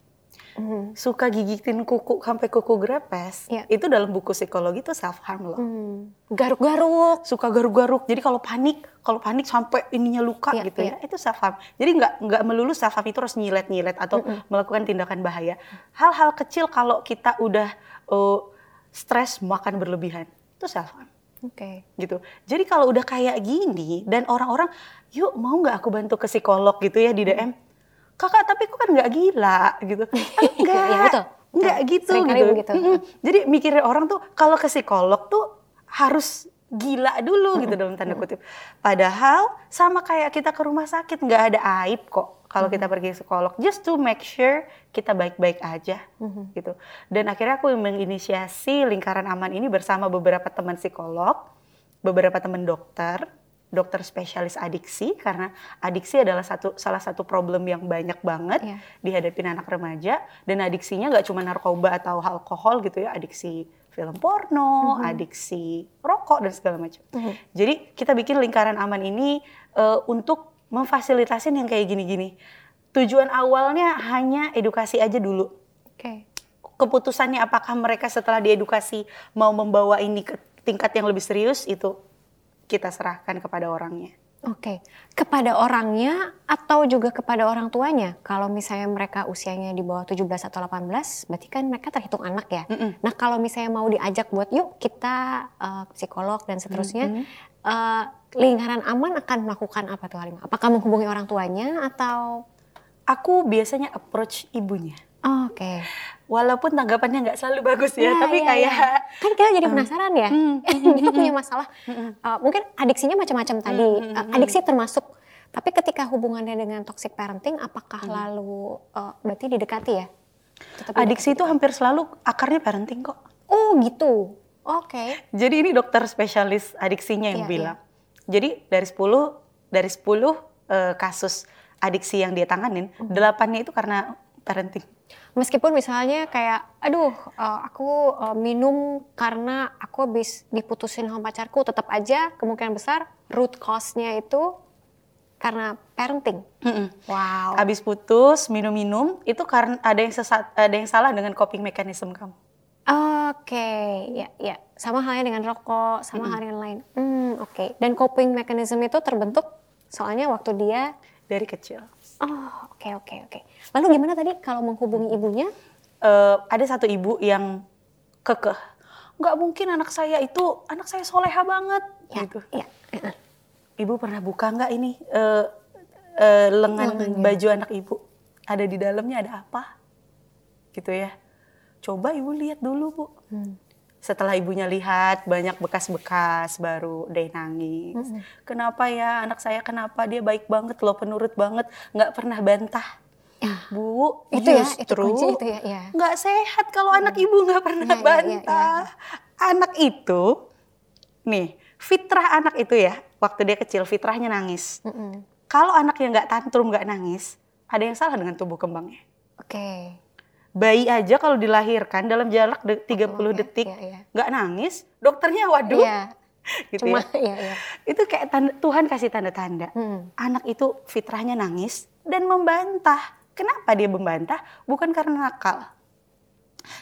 B: Mm. Suka gigitin kuku sampai kuku grepes, yeah. itu dalam buku psikologi itu self harm loh. Mm.
A: Garuk-garuk,
B: suka garuk-garuk. Jadi kalau panik, kalau panik sampai ininya luka yeah, gitu yeah. ya, itu self harm. Jadi nggak nggak melulu self harm itu harus nyilet-nyilet atau mm -mm. melakukan tindakan bahaya. Hal-hal kecil kalau kita udah uh, stres makan berlebihan, itu self harm.
A: Oke. Okay.
B: Gitu. Jadi kalau udah kayak gini dan orang-orang, yuk mau nggak aku bantu ke psikolog gitu ya di DM? Mm kakak tapi kok kan nggak gila gitu. Enggak ya, betul. enggak gitu Sering gitu, begitu. Mm-hmm. jadi mikirin orang tuh kalau ke psikolog tuh harus gila dulu gitu dalam tanda kutip. Padahal sama kayak kita ke rumah sakit nggak ada aib kok kalau kita pergi ke psikolog. Just to make sure kita baik-baik aja gitu. Dan akhirnya aku menginisiasi lingkaran aman ini bersama beberapa teman psikolog beberapa teman dokter dokter spesialis adiksi karena adiksi adalah satu salah satu problem yang banyak banget yeah. dihadapi anak remaja dan adiksinya nggak cuma narkoba atau alkohol gitu ya adiksi film porno, mm-hmm. adiksi rokok dan segala macam. Mm-hmm. Jadi kita bikin lingkaran aman ini uh, untuk memfasilitasin yang kayak gini-gini. Tujuan awalnya hanya edukasi aja dulu.
A: Oke. Okay.
B: Keputusannya apakah mereka setelah diedukasi mau membawa ini ke tingkat yang lebih serius itu kita serahkan kepada orangnya.
A: Oke, okay. kepada orangnya atau juga kepada orang tuanya? Kalau misalnya mereka usianya di bawah 17 atau 18, berarti kan mereka terhitung anak ya. Mm -mm. Nah kalau misalnya mau diajak buat yuk kita uh, psikolog dan seterusnya, mm -hmm. uh, lingkaran aman akan melakukan apa tuh Halimah? Apakah menghubungi orang tuanya atau?
B: Aku biasanya approach ibunya.
A: Oh, Oke. Okay.
B: Walaupun tanggapannya nggak selalu bagus ya, ya tapi ya, kayak ya.
A: kan kita jadi penasaran ya. Hmm, kita punya masalah. Uh, mungkin adiksinya macam-macam tadi. Uh, adiksi termasuk. Tapi ketika hubungannya dengan toxic parenting, apakah hmm. lalu uh, berarti didekati ya?
B: Tetap Adiksi itu hampir selalu akarnya parenting kok.
A: Oh gitu. Oke. Okay.
B: Jadi ini dokter spesialis adiksinya yang yeah, bilang. Yeah. Jadi dari 10 dari 10 uh, kasus adiksi yang dia tanganin, mm -hmm. delapannya itu karena parenting.
A: Meskipun misalnya kayak, aduh, uh, aku uh, minum karena aku habis diputusin sama pacarku, tetap aja kemungkinan besar root cause-nya itu karena parenting. Mm -mm.
B: Wow. Habis putus, minum-minum, itu karena ada yang sesat, ada yang salah dengan coping mechanism kamu.
A: Oke, okay. ya, ya, sama halnya dengan rokok, sama mm halnya dengan lain. Hmm, oke. Okay. Dan coping mechanism itu terbentuk soalnya waktu dia
B: dari kecil.
A: Oh, oke okay, oke okay, oke. Okay. Lalu gimana tadi kalau menghubungi ibunya?
B: Uh, ada satu ibu yang kekeh. Nggak mungkin anak saya itu, anak saya soleha banget. Ya, gitu. Ya. Ibu pernah buka nggak ini uh, uh, lengan Lengannya. baju anak ibu? Ada di dalamnya ada apa? Gitu ya. Coba ibu lihat dulu bu. Hmm setelah ibunya lihat banyak bekas-bekas baru deh nangis. Mm -hmm. Kenapa ya anak saya kenapa dia baik banget loh penurut banget nggak pernah bantah. Ya. Bu,
A: itu ya, itu kunci itu ya, ya.
B: Nggak sehat kalau hmm. anak ibu nggak pernah ya, bantah. Ya, ya, ya. Anak itu, nih fitrah anak itu ya waktu dia kecil fitrahnya nangis. Mm -hmm. Kalau anaknya nggak tantrum nggak nangis, ada yang salah dengan tubuh kembangnya.
A: Oke. Okay
B: bayi aja kalau dilahirkan dalam jarak 30 oh, detik iya, iya. nggak nangis, dokternya waduh. Iya. gitu
A: Cuma,
B: ya.
A: iya, iya.
B: Itu kayak tanda, Tuhan kasih tanda-tanda.
A: Hmm.
B: Anak itu fitrahnya nangis dan membantah. Kenapa dia membantah? Bukan karena nakal.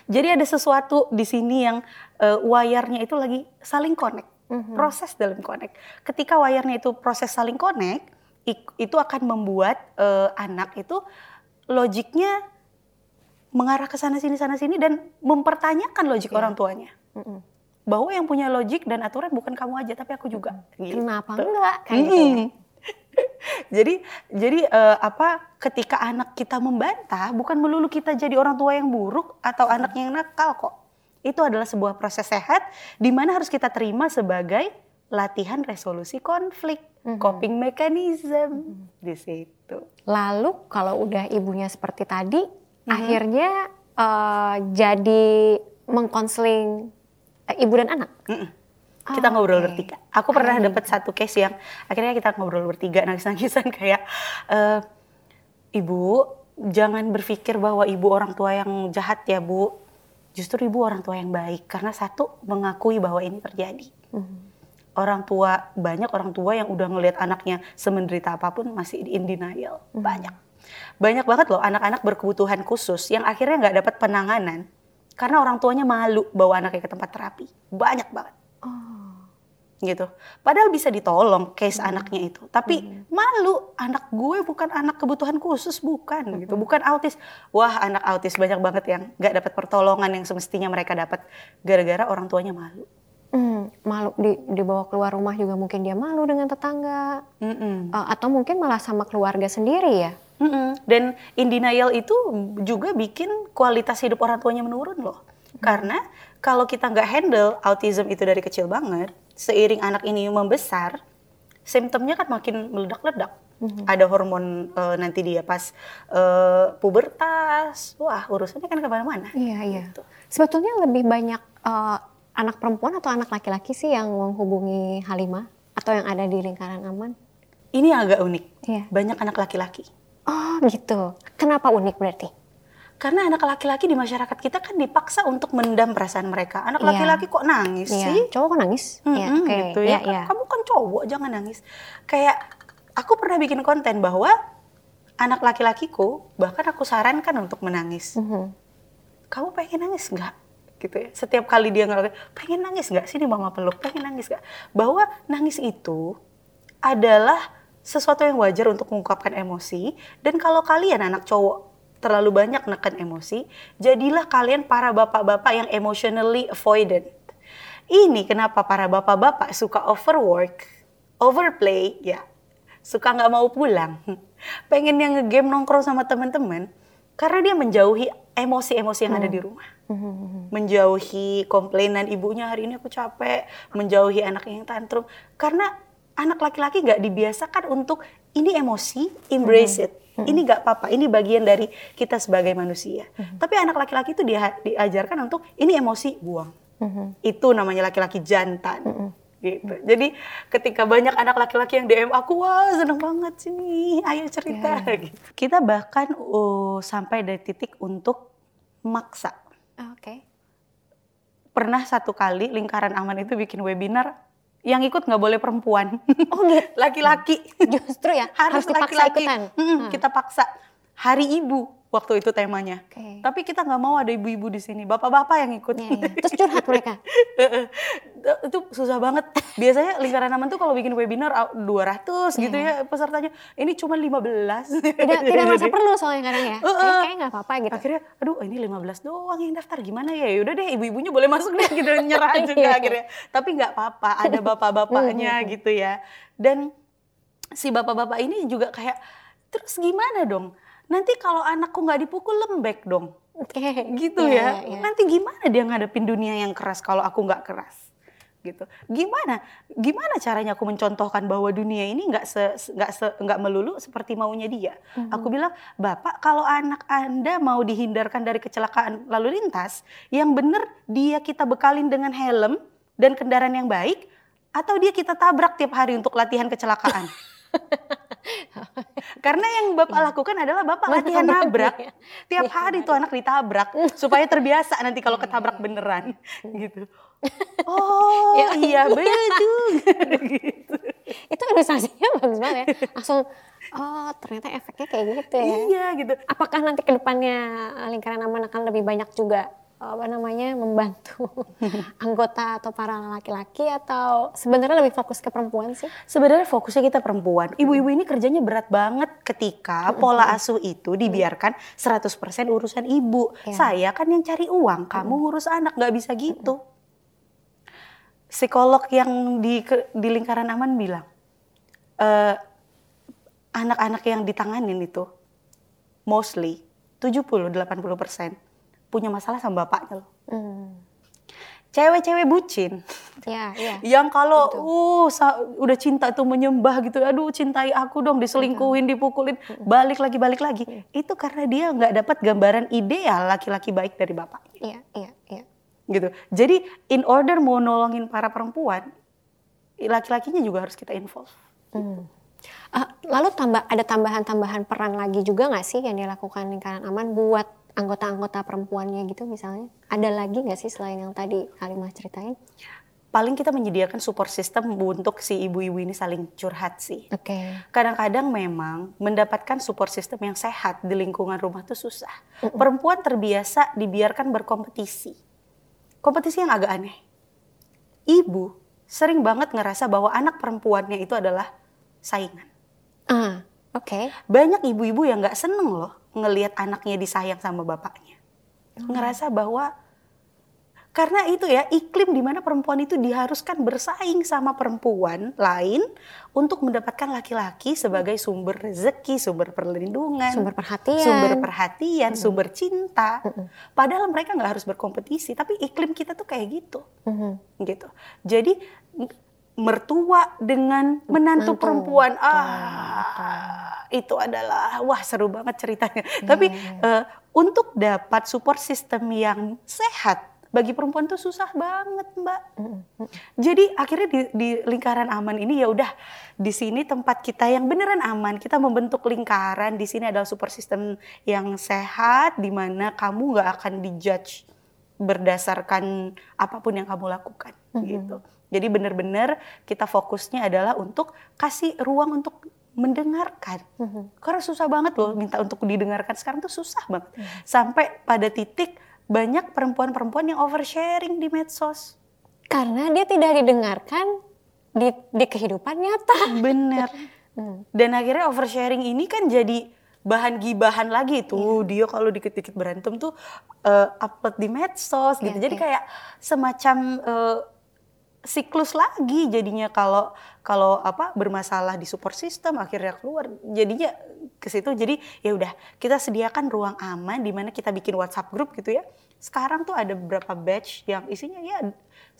B: Jadi ada sesuatu di sini yang uh, wayarnya itu lagi saling connect.
A: Mhm.
B: Proses dalam connect. Ketika wayarnya itu proses saling connect, itu akan membuat uh, anak itu logiknya mengarah ke sana sini sana sini dan mempertanyakan logik
A: Iya.
B: orang tuanya.
A: Mm-mm.
B: Bahwa yang punya logik dan aturan bukan kamu aja tapi aku juga. Gitu.
A: Kenapa enggak? Kayak gitu ya.
B: Jadi jadi eh, apa ketika anak kita membantah bukan melulu kita jadi orang tua yang buruk atau anak yang nakal kok. Itu adalah sebuah proses sehat di mana harus kita terima sebagai latihan resolusi konflik,
A: Mhm.
B: coping mechanism di situ.
A: Lalu kalau udah ibunya seperti tadi,
B: Mhm.
A: akhirnya eh, jadi mengkonseling eh, ibu dan anak.
B: Mm-mm. Kita ngobrol
A: Oke.
B: bertiga. Aku pernah dapat satu case yang akhirnya kita ngobrol bertiga nangis-nangisan kayak eh, ibu jangan berpikir bahwa ibu orang tua yang jahat ya bu. Justru ibu orang tua yang baik karena satu mengakui bahwa ini terjadi. Orang tua banyak orang tua yang udah ngelihat anaknya semenderita apa pun masih in denial banyak. Banyak banget loh anak-anak berkebutuhan khusus yang akhirnya nggak dapat penanganan karena orang tuanya malu bawa anaknya ke tempat terapi. Banyak banget gitu. Padahal bisa ditolong case anaknya itu, tapi malu anak gue bukan anak kebutuhan khusus bukan gitu, bukan autis. Wah anak autis banyak banget yang nggak dapat pertolongan yang semestinya mereka dapat gara-gara orang tuanya malu.
A: Hmm, malu di, dibawa keluar rumah juga mungkin dia malu dengan tetangga
B: Mm-mm.
A: Eh, atau mungkin malah sama keluarga sendiri ya.
B: Mm-mm. Dan in denial itu juga bikin kualitas hidup orang tuanya menurun loh. Karena kalau kita nggak handle autism itu dari kecil banget, seiring anak ini membesar, simptomnya kan makin meledak-ledak. Ada hormon eh, nanti dia pas eh, pubertas, wah urusannya kan ke mana-mana.
A: Iya iya.
B: Gitu.
A: Sebetulnya lebih banyak eh, anak perempuan atau anak laki-laki sih yang menghubungi Halimah atau yang ada di lingkaran aman?
B: Ini agak unik.
A: Iya.
B: Banyak anak laki-laki.
A: Oh gitu. Kenapa unik berarti?
B: Karena anak laki-laki di masyarakat kita kan dipaksa untuk mendam perasaan mereka. Anak
A: Iya.
B: laki-laki kok nangis
A: Iya.
B: sih?
A: Cowok kok nangis? Iya.
B: Mm-mm,
A: Oke.
B: gitu ya. Kan
A: iya.
B: Kamu kan cowok, jangan nangis. Kayak aku pernah bikin konten bahwa anak laki-lakiku bahkan aku sarankan untuk menangis.
A: Mhm.
B: Kamu pengen nangis nggak? Gitu ya. Setiap kali dia ngelakuin, pengen nangis nggak? Sini mama peluk, pengen nangis nggak? Bahwa nangis itu adalah sesuatu yang wajar untuk mengungkapkan emosi. Dan kalau kalian anak cowok terlalu banyak neken emosi, jadilah kalian para bapak-bapak yang emotionally avoidant. Ini kenapa para bapak-bapak suka overwork, overplay, ya suka nggak mau pulang, pengen yang ngegame nongkrong sama teman-teman, karena dia menjauhi emosi-emosi yang ada di rumah,
A: Mhm.
B: menjauhi komplainan ibunya hari ini aku capek, menjauhi anak yang tantrum, karena anak laki-laki nggak dibiasakan untuk ini emosi, embrace it, ini nggak apa-apa, ini bagian dari kita sebagai manusia. Tapi anak laki-laki itu dia diajarkan untuk ini emosi buang,
A: Mhm.
B: itu namanya laki-laki jantan gitu. Jadi ketika banyak anak laki-laki yang DM aku, wah seneng banget sini, ayo cerita.
A: Iya.
B: Gitu. Kita bahkan uh, sampai dari titik untuk maksa.
A: Oke.
B: Pernah satu kali lingkaran aman itu bikin webinar yang ikut nggak boleh perempuan,
A: Oh gitu.
B: laki-laki.
A: Justru ya
B: Harus
A: harus
B: laki-laki. Mm-mm,
A: Hmm.
B: Kita paksa. Hari Ibu waktu itu temanya.
A: Oke.
B: Tapi kita nggak mau ada ibu-ibu di sini, bapak-bapak yang ikut.
A: Iya, iya. Terus curhat mereka.
B: itu susah banget. Biasanya lingkaran aman tuh kalau bikin webinar ah, 200 gitu
A: Iya.
B: ya pesertanya. Ini cuma 15.
A: Tidak tidak merasa perlu soalnya kadang ya.
B: Heeh.
A: Ya, kayak nggak apa-apa gitu.
B: Akhirnya aduh ini 15 doang yang daftar gimana ya? Yaudah deh ibu-ibunya boleh masuk deh gitu nyerah juga
A: Iya.
B: akhirnya. Tapi nggak apa-apa, ada bapak-bapaknya gitu ya. Dan si bapak-bapak ini juga kayak terus gimana dong? Nanti kalau anakku nggak dipukul lembek dong
A: Oke.
B: gitu
A: Iya,
B: ya.
A: iya, iya.
B: Nanti gimana dia ngadepin dunia yang keras kalau aku nggak keras? Gitu. Gimana? Gimana caranya aku mencontohkan bahwa dunia ini nggak nggak se nggak melulu seperti maunya dia?
A: Mhm.
B: Aku bilang, "Bapak, kalau anak Anda mau dihindarkan dari kecelakaan lalu lintas, yang benar dia kita bekalin dengan helm dan kendaraan yang baik atau dia kita tabrak tiap hari untuk latihan kecelakaan?" Karena yang Bapak
A: Iya.
B: lakukan adalah Bapak latihan nabrak. Tiap
A: Iya,
B: hari tuh anak ditabrak supaya terbiasa nanti kalau ketabrak beneran gitu. Oh
A: Iya.
B: iya betul gitu.
A: itu ilustrasinya bagus banget ya. Langsung, oh ternyata efeknya kayak gitu ya.
B: Iya gitu.
A: Apakah nanti ke depannya eh, lingkaran aman akan lebih banyak juga apa namanya membantu anggota atau para laki-laki atau sebenarnya lebih fokus ke perempuan sih?
B: Sebenarnya fokusnya kita perempuan. Ibu-ibu ini kerjanya berat banget ketika pola asuh itu dibiarkan 100% urusan ibu.
A: Iya.
B: Saya kan yang cari uang, kamu ngurus anak, nggak bisa gitu. Psikolog yang di di lingkaran aman bilang, "Eh, anak-anak yang ditanganin itu mostly 70-80% punya masalah sama bapaknya loh.
A: Hmm.
B: Cewek-cewek bucin
A: Ya, ya.
B: yang kalau uh sa- udah cinta tuh menyembah gitu aduh cintai aku dong diselingkuhin dipukulin balik lagi balik lagi itu karena dia nggak dapat gambaran ideal laki-laki baik dari bapaknya
A: Iya, iya, iya.
B: gitu jadi in order mau nolongin para perempuan laki-lakinya juga harus kita involve
A: Hmm. Ah, lalu tambah ada tambahan-tambahan peran lagi juga nggak sih yang dilakukan lingkaran aman buat anggota-anggota perempuannya gitu misalnya? Ada lagi nggak sih selain yang tadi Kalimah ceritain?
B: paling kita menyediakan support system untuk si ibu-ibu ini saling curhat sih
A: Oke.
B: kadang-kadang memang mendapatkan support system yang sehat di lingkungan rumah tuh susah. Perempuan terbiasa dibiarkan berkompetisi. Kompetisi yang agak aneh. Ibu sering banget ngerasa bahwa anak perempuannya itu adalah saingan.
A: Ah, oke.
B: Banyak ibu-ibu yang nggak seneng loh ngelihat anaknya disayang sama bapaknya. Ngerasa bahwa karena itu ya iklim di mana perempuan itu diharuskan bersaing sama perempuan lain untuk mendapatkan laki-laki sebagai sumber rezeki, sumber perlindungan,
A: Sumber perhatian.
B: sumber perhatian, sumber cinta. Padahal mereka nggak harus berkompetisi, tapi iklim kita tuh kayak gitu,
A: Mhm.
B: gitu. Jadi mertua dengan menantu
A: Menantu.
B: perempuan,
A: Betul,
B: ah itu adalah wah seru banget ceritanya.
A: Iya,
B: Tapi eh, untuk dapat support system yang sehat bagi perempuan tuh susah banget mbak.
A: Mhm.
B: Jadi akhirnya di, di lingkaran aman ini ya udah di sini tempat kita yang beneran aman. Kita membentuk lingkaran di sini adalah support system yang sehat di mana kamu nggak akan dijudge berdasarkan apa pun yang kamu lakukan
A: Mhm.
B: gitu. Jadi bener-bener kita fokusnya adalah untuk kasih ruang untuk mendengarkan.
A: Mhm.
B: Karena susah banget loh minta untuk didengarkan sekarang tuh susah banget. Sampai pada titik banyak perempuan-perempuan yang oversharing di medsos.
A: Karena dia tidak didengarkan di, di kehidupan nyata.
B: Bener.
A: Hmm.
B: Dan akhirnya oversharing ini kan jadi bahan gibahan lagi tuh dia kalau dikit-dikit berantem tuh eh, upload di medsos gitu.
A: Iya,
B: Jadi
A: iya.
B: kayak semacam eh, siklus lagi jadinya kalau kalau apa bermasalah di support system akhirnya keluar jadinya ke situ jadi ya udah kita sediakan ruang aman di mana kita bikin WhatsApp grup gitu ya. Sekarang tuh ada beberapa batch yang isinya ya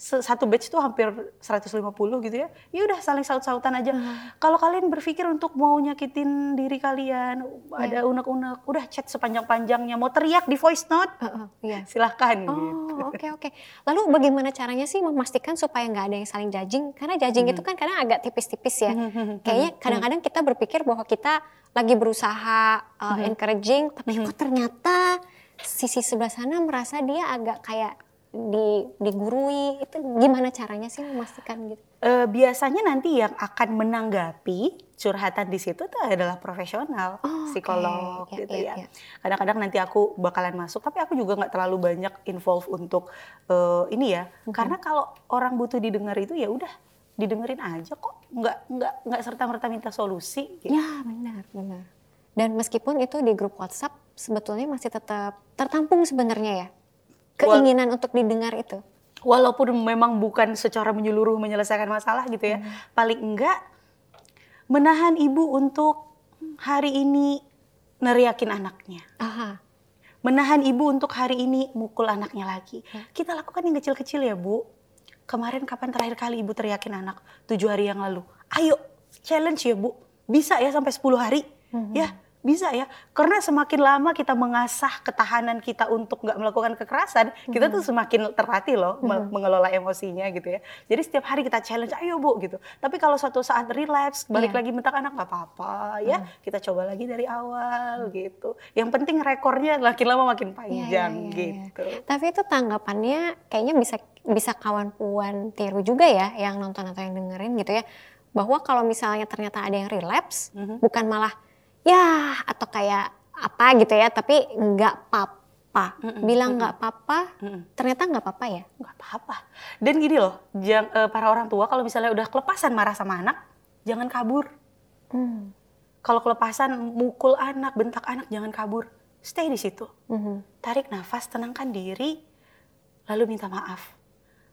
B: satu batch tuh hampir 150 gitu ya. Ya udah saling saut-sautan aja. Kalau kalian berpikir untuk mau nyakitin diri kalian, ada unek-unek, udah chat sepanjang-panjangnya, mau teriak di voice note,
A: Heeh, iya.
B: silahkan gitu.
A: Oh oke oke. Lalu bagaimana caranya sih memastikan supaya nggak ada yang saling judging? Karena judging itu kan kadang agak tipis-tipis ya. Kayaknya kadang-kadang kita berpikir bahwa kita lagi berusaha uh, encouraging, tapi kok ternyata sisi sebelah sana merasa dia agak kayak di digurui. Itu gimana caranya sih memastikan gitu?
B: Eh, biasanya nanti yang akan menanggapi curhatan di situ tuh adalah profesional,
A: Oh,
B: psikolog
A: Ya,
B: gitu
A: ya,
B: ya.
A: ya.
B: Kadang-kadang nanti aku bakalan masuk, tapi aku juga nggak terlalu banyak involve untuk eh, ini ya. Karena kalau orang butuh didengar itu ya udah didengerin aja kok, nggak nggak nggak serta merta minta solusi. Gitu.
A: Ya benar benar. Dan meskipun itu di grup WhatsApp sebetulnya masih tetap tertampung sebenarnya ya keinginan untuk didengar itu.
B: Walaupun memang bukan secara menyeluruh menyelesaikan masalah gitu ya, paling enggak menahan ibu untuk hari ini neriakin anaknya.
A: Aha.
B: menahan ibu untuk hari ini mukul anaknya lagi. Kita lakukan yang kecil-kecil ya bu. Kemarin kapan terakhir kali ibu teriakin anak? Tujuh hari yang lalu. Ayo challenge ya bu. Bisa ya sampai 10 hari. Ya bisa ya karena semakin lama kita mengasah ketahanan kita untuk nggak melakukan kekerasan hmm. kita tuh semakin terlatih loh hmm. mengelola emosinya gitu ya jadi setiap hari kita challenge ayo bu gitu tapi kalau suatu saat relapse balik yeah. lagi mentak anak nggak apa-apa ya hmm. kita coba lagi dari awal hmm. gitu yang penting rekornya makin lama makin iya, iya, panjang yeah, yeah, yeah, gitu
A: yeah. tapi itu tanggapannya kayaknya bisa bisa kawan puan tiru juga ya yang nonton atau yang dengerin gitu ya bahwa kalau misalnya ternyata ada yang relapse mm -hmm. bukan malah ya atau kayak apa gitu ya tapi nggak apa-apa bilang nggak apa-apa ternyata nggak apa-apa ya?
B: Nggak apa-apa dan gini loh jang, uh, para orang tua kalau misalnya udah kelepasan marah sama anak jangan kabur. Mm. kalau kelepasan mukul anak bentak anak jangan kabur. Stay di situ. Mm-hmm. tarik nafas tenangkan diri lalu minta maaf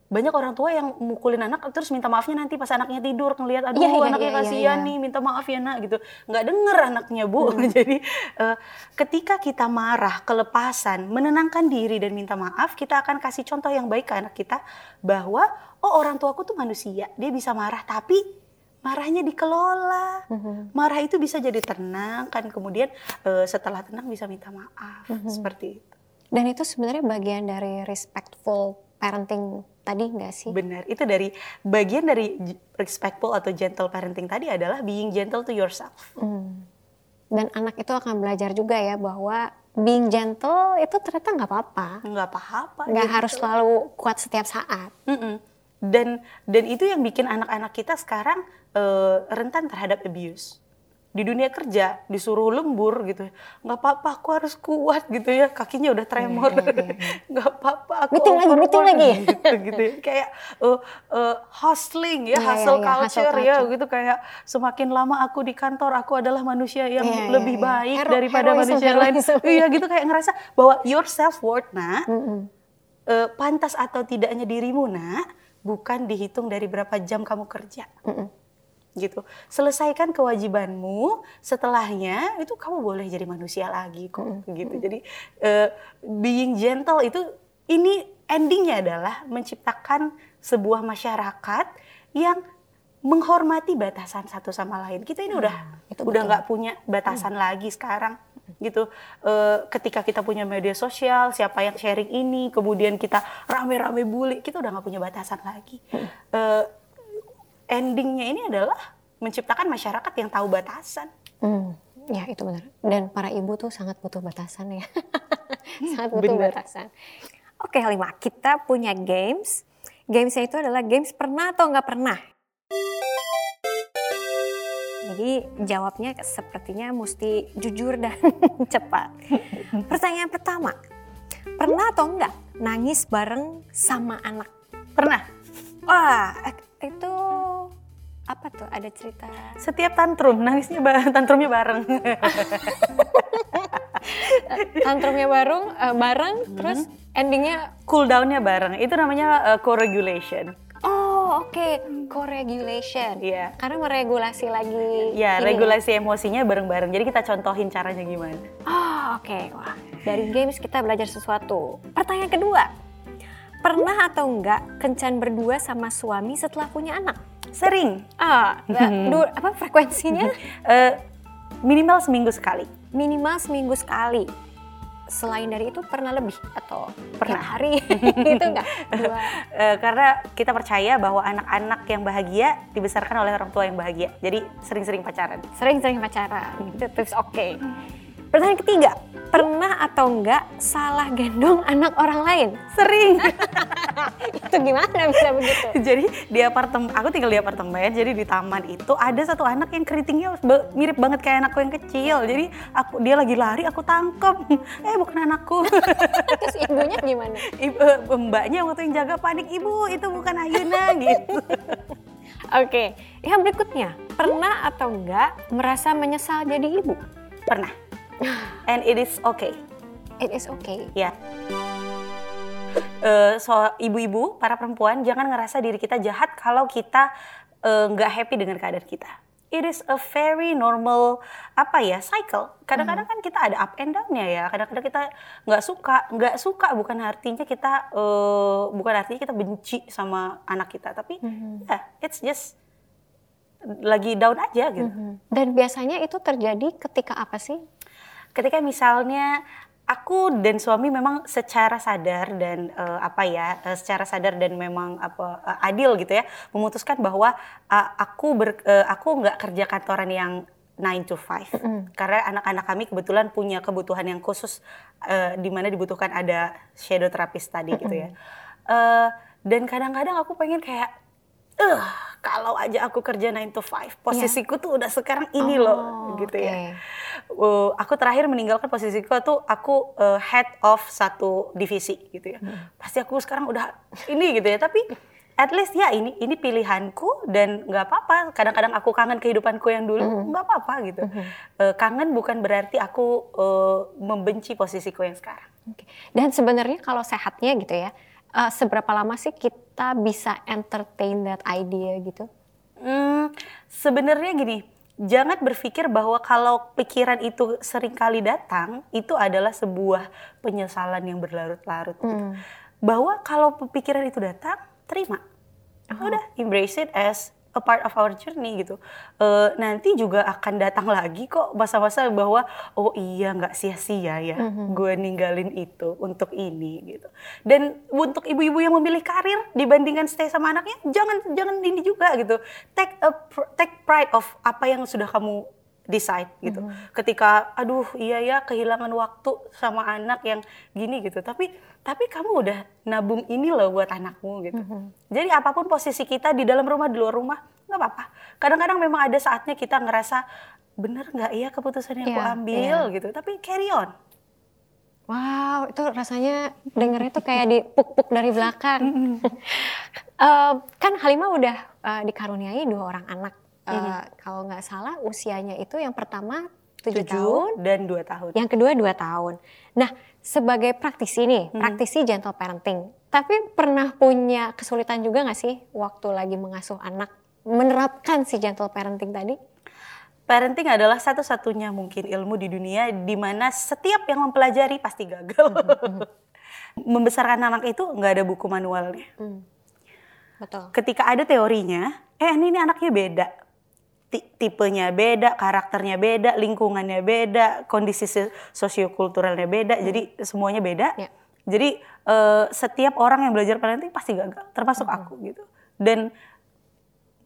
B: banyak orang tua yang mukulin anak terus minta maafnya nanti pas anaknya tidur ngelihat aduh yeah, yeah, anaknya yeah, iya, kasihan yeah, yeah. nih minta maaf ya nak gitu. Nggak denger anaknya bu. Hmm. jadi uh, ketika kita marah kelepasan menenangkan diri dan minta maaf kita akan kasih contoh yang baik ke anak kita bahwa oh orang tuaku tuh manusia dia bisa marah tapi marahnya dikelola. Hmm. Marah itu bisa jadi tenang kan? Kemudian uh, setelah tenang bisa minta maaf. Hmm. Seperti itu.
A: Dan itu sebenarnya bagian dari respectful parenting tadi nggak sih?
B: Benar, itu dari bagian dari respectful atau gentle parenting tadi adalah being gentle to yourself. Hmm.
A: Dan anak itu akan belajar juga ya bahwa being gentle itu ternyata nggak apa-apa.
B: Nggak apa-apa.
A: Nggak gitu. harus selalu kuat setiap saat.
B: Mm -mm. Dan dan itu yang bikin anak-anak kita sekarang uh, rentan terhadap abuse di dunia kerja disuruh lembur gitu. Nggak apa-apa aku harus kuat gitu ya. Kakinya udah tremor. Iya, iya, iya, nggak apa-apa aku
A: meeting lagi meeting lagi.
B: gitu, gitu. Ya. kayak uh, uh, hustling ya hustle, culture, hustle ya gitu. Kayak semakin lama aku di kantor aku adalah manusia yang lebih baik Hero, daripada heroism, manusia lain. iya gitu. Kayak ngerasa bahwa your self worth nak mm -hmm. uh, pantas atau tidaknya dirimu nak bukan dihitung dari berapa jam kamu kerja. Mm -hmm gitu. Selesaikan kewajibanmu, setelahnya itu kamu boleh jadi manusia lagi kok mm -hmm. gitu. Jadi uh, being gentle itu ini endingnya adalah menciptakan sebuah masyarakat yang menghormati batasan satu sama lain. Kita ini udah hmm, itu udah nggak punya batasan hmm. lagi sekarang gitu. E, ketika kita punya media sosial, siapa yang sharing ini, kemudian kita rame-rame bully, kita udah nggak punya batasan lagi. Hmm. E, endingnya ini adalah menciptakan masyarakat yang tahu batasan.
A: Hmm, ya itu benar. Dan para ibu tuh sangat butuh batasan ya. sangat butuh bener. batasan. Oke lima, kita punya games. Gamesnya itu adalah games pernah atau nggak pernah. Jadi jawabnya sepertinya mesti jujur dan cepat. Pertanyaan pertama, pernah atau enggak nangis bareng sama anak?
B: Pernah.
A: Wah, itu apa tuh? Ada cerita?
B: Setiap tantrum, nangisnya bareng, tantrumnya bareng.
A: tantrumnya bareng, uh, bareng, hmm. terus endingnya
B: cool downnya bareng. Itu namanya uh, co-regulation.
A: Oh oke, okay. co-regulation.
B: Iya. Yeah.
A: Karena meregulasi lagi.
B: Iya, yeah, regulasi emosinya bareng-bareng. Jadi kita contohin caranya gimana.
A: Oh oke, okay. wah dari games kita belajar sesuatu. Pertanyaan kedua, pernah atau enggak kencan berdua sama suami setelah punya anak?
B: Sering.
A: Ah, du, apa frekuensinya? uh,
B: minimal seminggu sekali.
A: Minimal seminggu sekali. Selain dari itu pernah lebih atau pernah hari itu enggak?
B: Uh, karena kita percaya bahwa anak-anak yang bahagia dibesarkan oleh orang tua yang bahagia. Jadi sering-sering pacaran.
A: Sering-sering pacaran. itu tips oke. Okay. Pertanyaan ketiga, pernah atau enggak salah gendong anak orang lain?
B: Sering.
A: itu gimana bisa begitu?
B: jadi di apartemen, aku tinggal di apartemen, jadi di taman itu ada satu anak yang keritingnya mirip banget kayak anakku yang kecil. Jadi aku dia lagi lari, aku tangkep. Eh bukan anakku.
A: Terus ibunya gimana?
B: Ibu, eh, mbaknya waktu yang jaga panik, ibu itu bukan Ayuna gitu.
A: Oke, okay. yang berikutnya, pernah atau enggak merasa menyesal jadi ibu?
B: Pernah And it is okay.
A: It is okay.
B: Ya. Yeah. Uh, so ibu-ibu, para perempuan jangan ngerasa diri kita jahat kalau kita eh, nggak uh, happy dengan keadaan kita. It is a very normal apa ya cycle. Kadang-kadang hmm. kan kita ada up and down-nya ya. Kadang-kadang kita nggak suka, nggak suka bukan artinya kita uh, bukan artinya kita benci sama anak kita, tapi hmm. ya yeah, it's just lagi down aja gitu. Mm -hmm.
A: Dan biasanya itu terjadi ketika apa sih?
B: Ketika misalnya aku dan suami memang secara sadar dan uh, apa ya uh, secara sadar dan memang apa uh, adil gitu ya memutuskan bahwa uh, aku ber, uh, aku nggak kerja kantoran yang 9 to 5 mm. karena anak-anak kami kebetulan punya kebutuhan yang khusus uh, di mana dibutuhkan ada shadow therapist tadi mm gitu ya. Uh, dan kadang-kadang aku pengen kayak eh kalau aja aku kerja 9 to 5 posisiku yeah. tuh udah sekarang ini oh, loh gitu okay. ya uh, aku terakhir meninggalkan posisiku tuh aku uh, head of satu divisi gitu ya hmm. pasti aku sekarang udah ini gitu ya tapi at least ya ini ini pilihanku dan nggak apa-apa kadang-kadang aku kangen kehidupanku yang dulu hmm. nggak mm apa-apa gitu mm uh, kangen bukan berarti aku uh, membenci posisiku yang sekarang okay.
A: dan sebenarnya kalau sehatnya gitu ya uh, seberapa lama sih kita bisa entertain that idea gitu?
B: Hmm, sebenarnya gini, jangan berpikir bahwa kalau pikiran itu sering kali datang itu adalah sebuah penyesalan yang berlarut-larut. Gitu. Hmm. Bahwa kalau pikiran itu datang, terima. Oh. Udah embrace it as a part of our journey gitu. Uh, nanti juga akan datang lagi kok masa-masa bahwa oh iya nggak sia-sia ya mm-hmm. gue ninggalin itu untuk ini gitu. Dan untuk ibu-ibu yang memilih karir dibandingkan stay sama anaknya, jangan jangan ini juga gitu. Take a take pride of apa yang sudah kamu decide gitu. Mm-hmm. Ketika aduh iya ya kehilangan waktu sama anak yang gini gitu. Tapi tapi kamu udah nabung ini loh buat anakmu gitu. Mm-hmm. Jadi apa pun posisi kita di dalam rumah di luar rumah nggak apa-apa. Kadang-kadang memang ada saatnya kita ngerasa bener nggak iya keputusan yang yeah, aku iya, ambil yeah. gitu. Tapi carry on.
A: Wow, itu rasanya dengernya tuh kayak dipuk-puk dari belakang. uh, kan Halimah udah uh, dikaruniai dua orang anak uh, kalau nggak salah usianya itu yang pertama tujuh tahun
B: dan dua tahun.
A: Yang kedua dua tahun. Nah sebagai praktisi nih, hmm. praktisi gentle parenting, tapi pernah punya kesulitan juga nggak sih waktu lagi mengasuh anak menerapkan si gentle parenting tadi?
B: Parenting adalah satu-satunya mungkin ilmu di dunia di mana setiap yang mempelajari pasti gagal. Hmm. Membesarkan anak itu nggak ada buku manualnya. Hmm. Betul. Ketika ada teorinya, eh ini, ini anaknya beda tipenya beda, karakternya beda, lingkungannya beda, kondisi sosiokulturalnya beda, hmm. jadi semuanya beda. Ya. Jadi uh, setiap orang yang belajar parenting pasti gagal, termasuk hmm. aku gitu. Dan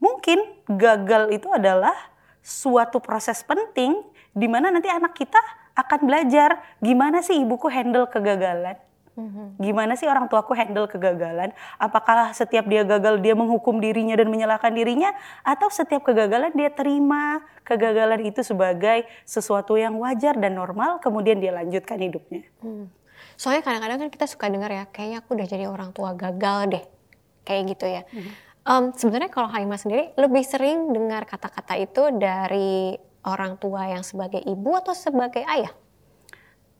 B: mungkin gagal itu adalah suatu proses penting di mana nanti anak kita akan belajar gimana sih ibuku handle kegagalan Mm-hmm. Gimana sih orang tuaku handle kegagalan? Apakah setiap dia gagal dia menghukum dirinya dan menyalahkan dirinya, atau setiap kegagalan dia terima kegagalan itu sebagai sesuatu yang wajar dan normal, kemudian dia lanjutkan hidupnya?
A: Hmm. Soalnya kadang-kadang kan kita suka dengar ya, kayaknya aku udah jadi orang tua gagal deh, kayak gitu ya. Hmm. Um, Sebenarnya kalau Halimah sendiri lebih sering dengar kata-kata itu dari orang tua yang sebagai ibu atau sebagai ayah?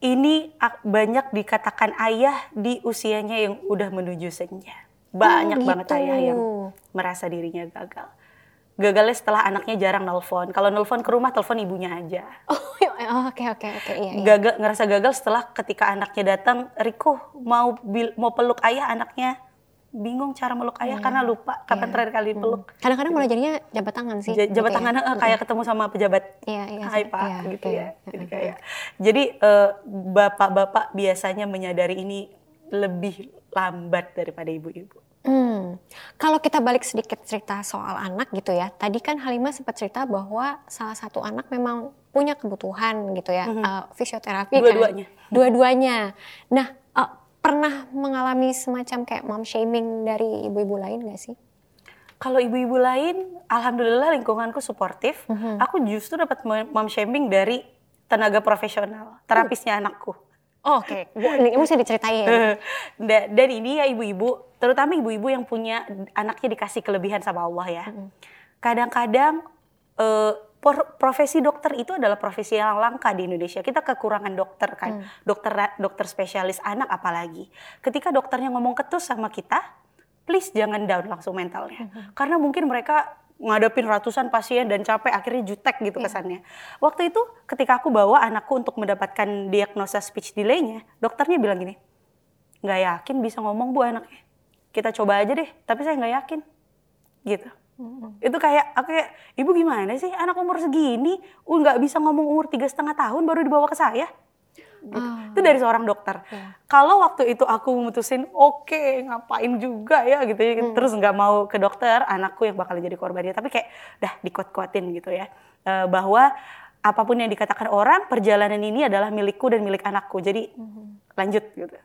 B: Ini banyak dikatakan ayah di usianya yang udah menuju senja. Banyak oh, gitu. banget ayah yang merasa dirinya gagal. Gagalnya setelah anaknya jarang nelfon. Kalau nelfon ke rumah, telepon ibunya aja.
A: Oh, oh, oke oke oke iya,
B: iya. Gagal ngerasa gagal setelah ketika anaknya datang, Riko mau mau peluk ayah anaknya bingung cara meluk ayah yeah. karena lupa kapan yeah. terakhir kali hmm. peluk.
A: Kadang-kadang malah jadinya jabat tangan sih.
B: J jabat gitu tangan ya. kayak ketemu sama pejabat.
A: Iya, iya.
B: Hai Pak yeah, gitu yeah. ya. Jadi kayak jadi uh, bapak-bapak biasanya menyadari ini lebih lambat daripada ibu-ibu.
A: Hmm. Kalau kita balik sedikit cerita soal anak gitu ya. Tadi kan Halimah sempat cerita bahwa salah satu anak memang punya kebutuhan gitu ya, mm -hmm. uh, fisioterapi
B: kan. Dua-duanya.
A: Kan. Dua-duanya. Nah, pernah mengalami semacam kayak mom shaming dari ibu-ibu lain gak sih?
B: Kalau ibu-ibu lain, alhamdulillah lingkunganku suportif. Mm -hmm. Aku justru dapat mom shaming dari tenaga profesional, terapisnya uh. anakku.
A: Oh, Oke, okay. ini mesti diceritain.
B: Dan ini ya ibu-ibu, terutama ibu-ibu yang punya anaknya dikasih kelebihan sama Allah ya. Kadang-kadang mm -hmm. uh, profesi dokter itu adalah profesi yang langka di Indonesia. Kita kekurangan dokter kan, hmm. dokter dokter spesialis anak apalagi. Ketika dokternya ngomong ketus sama kita, please jangan down langsung mentalnya, hmm. karena mungkin mereka ngadepin ratusan pasien dan capek akhirnya jutek gitu yeah. kesannya. Waktu itu ketika aku bawa anakku untuk mendapatkan diagnosa speech delay-nya, dokternya bilang gini, nggak yakin bisa ngomong bu anaknya. Kita coba aja deh, tapi saya nggak yakin, gitu. Hmm. Itu kayak aku kayak ibu gimana sih anak umur segini nggak bisa ngomong umur tiga setengah tahun baru dibawa ke saya. Gitu. Oh. Itu dari seorang dokter. Yeah. Kalau waktu itu aku memutusin oke okay, ngapain juga ya gitu hmm. terus nggak mau ke dokter, anakku yang bakal jadi korbannya. Tapi kayak dah dikuat-kuatin gitu ya uh, bahwa apa pun yang dikatakan orang perjalanan ini adalah milikku dan milik anakku. Jadi hmm. lanjut gitu.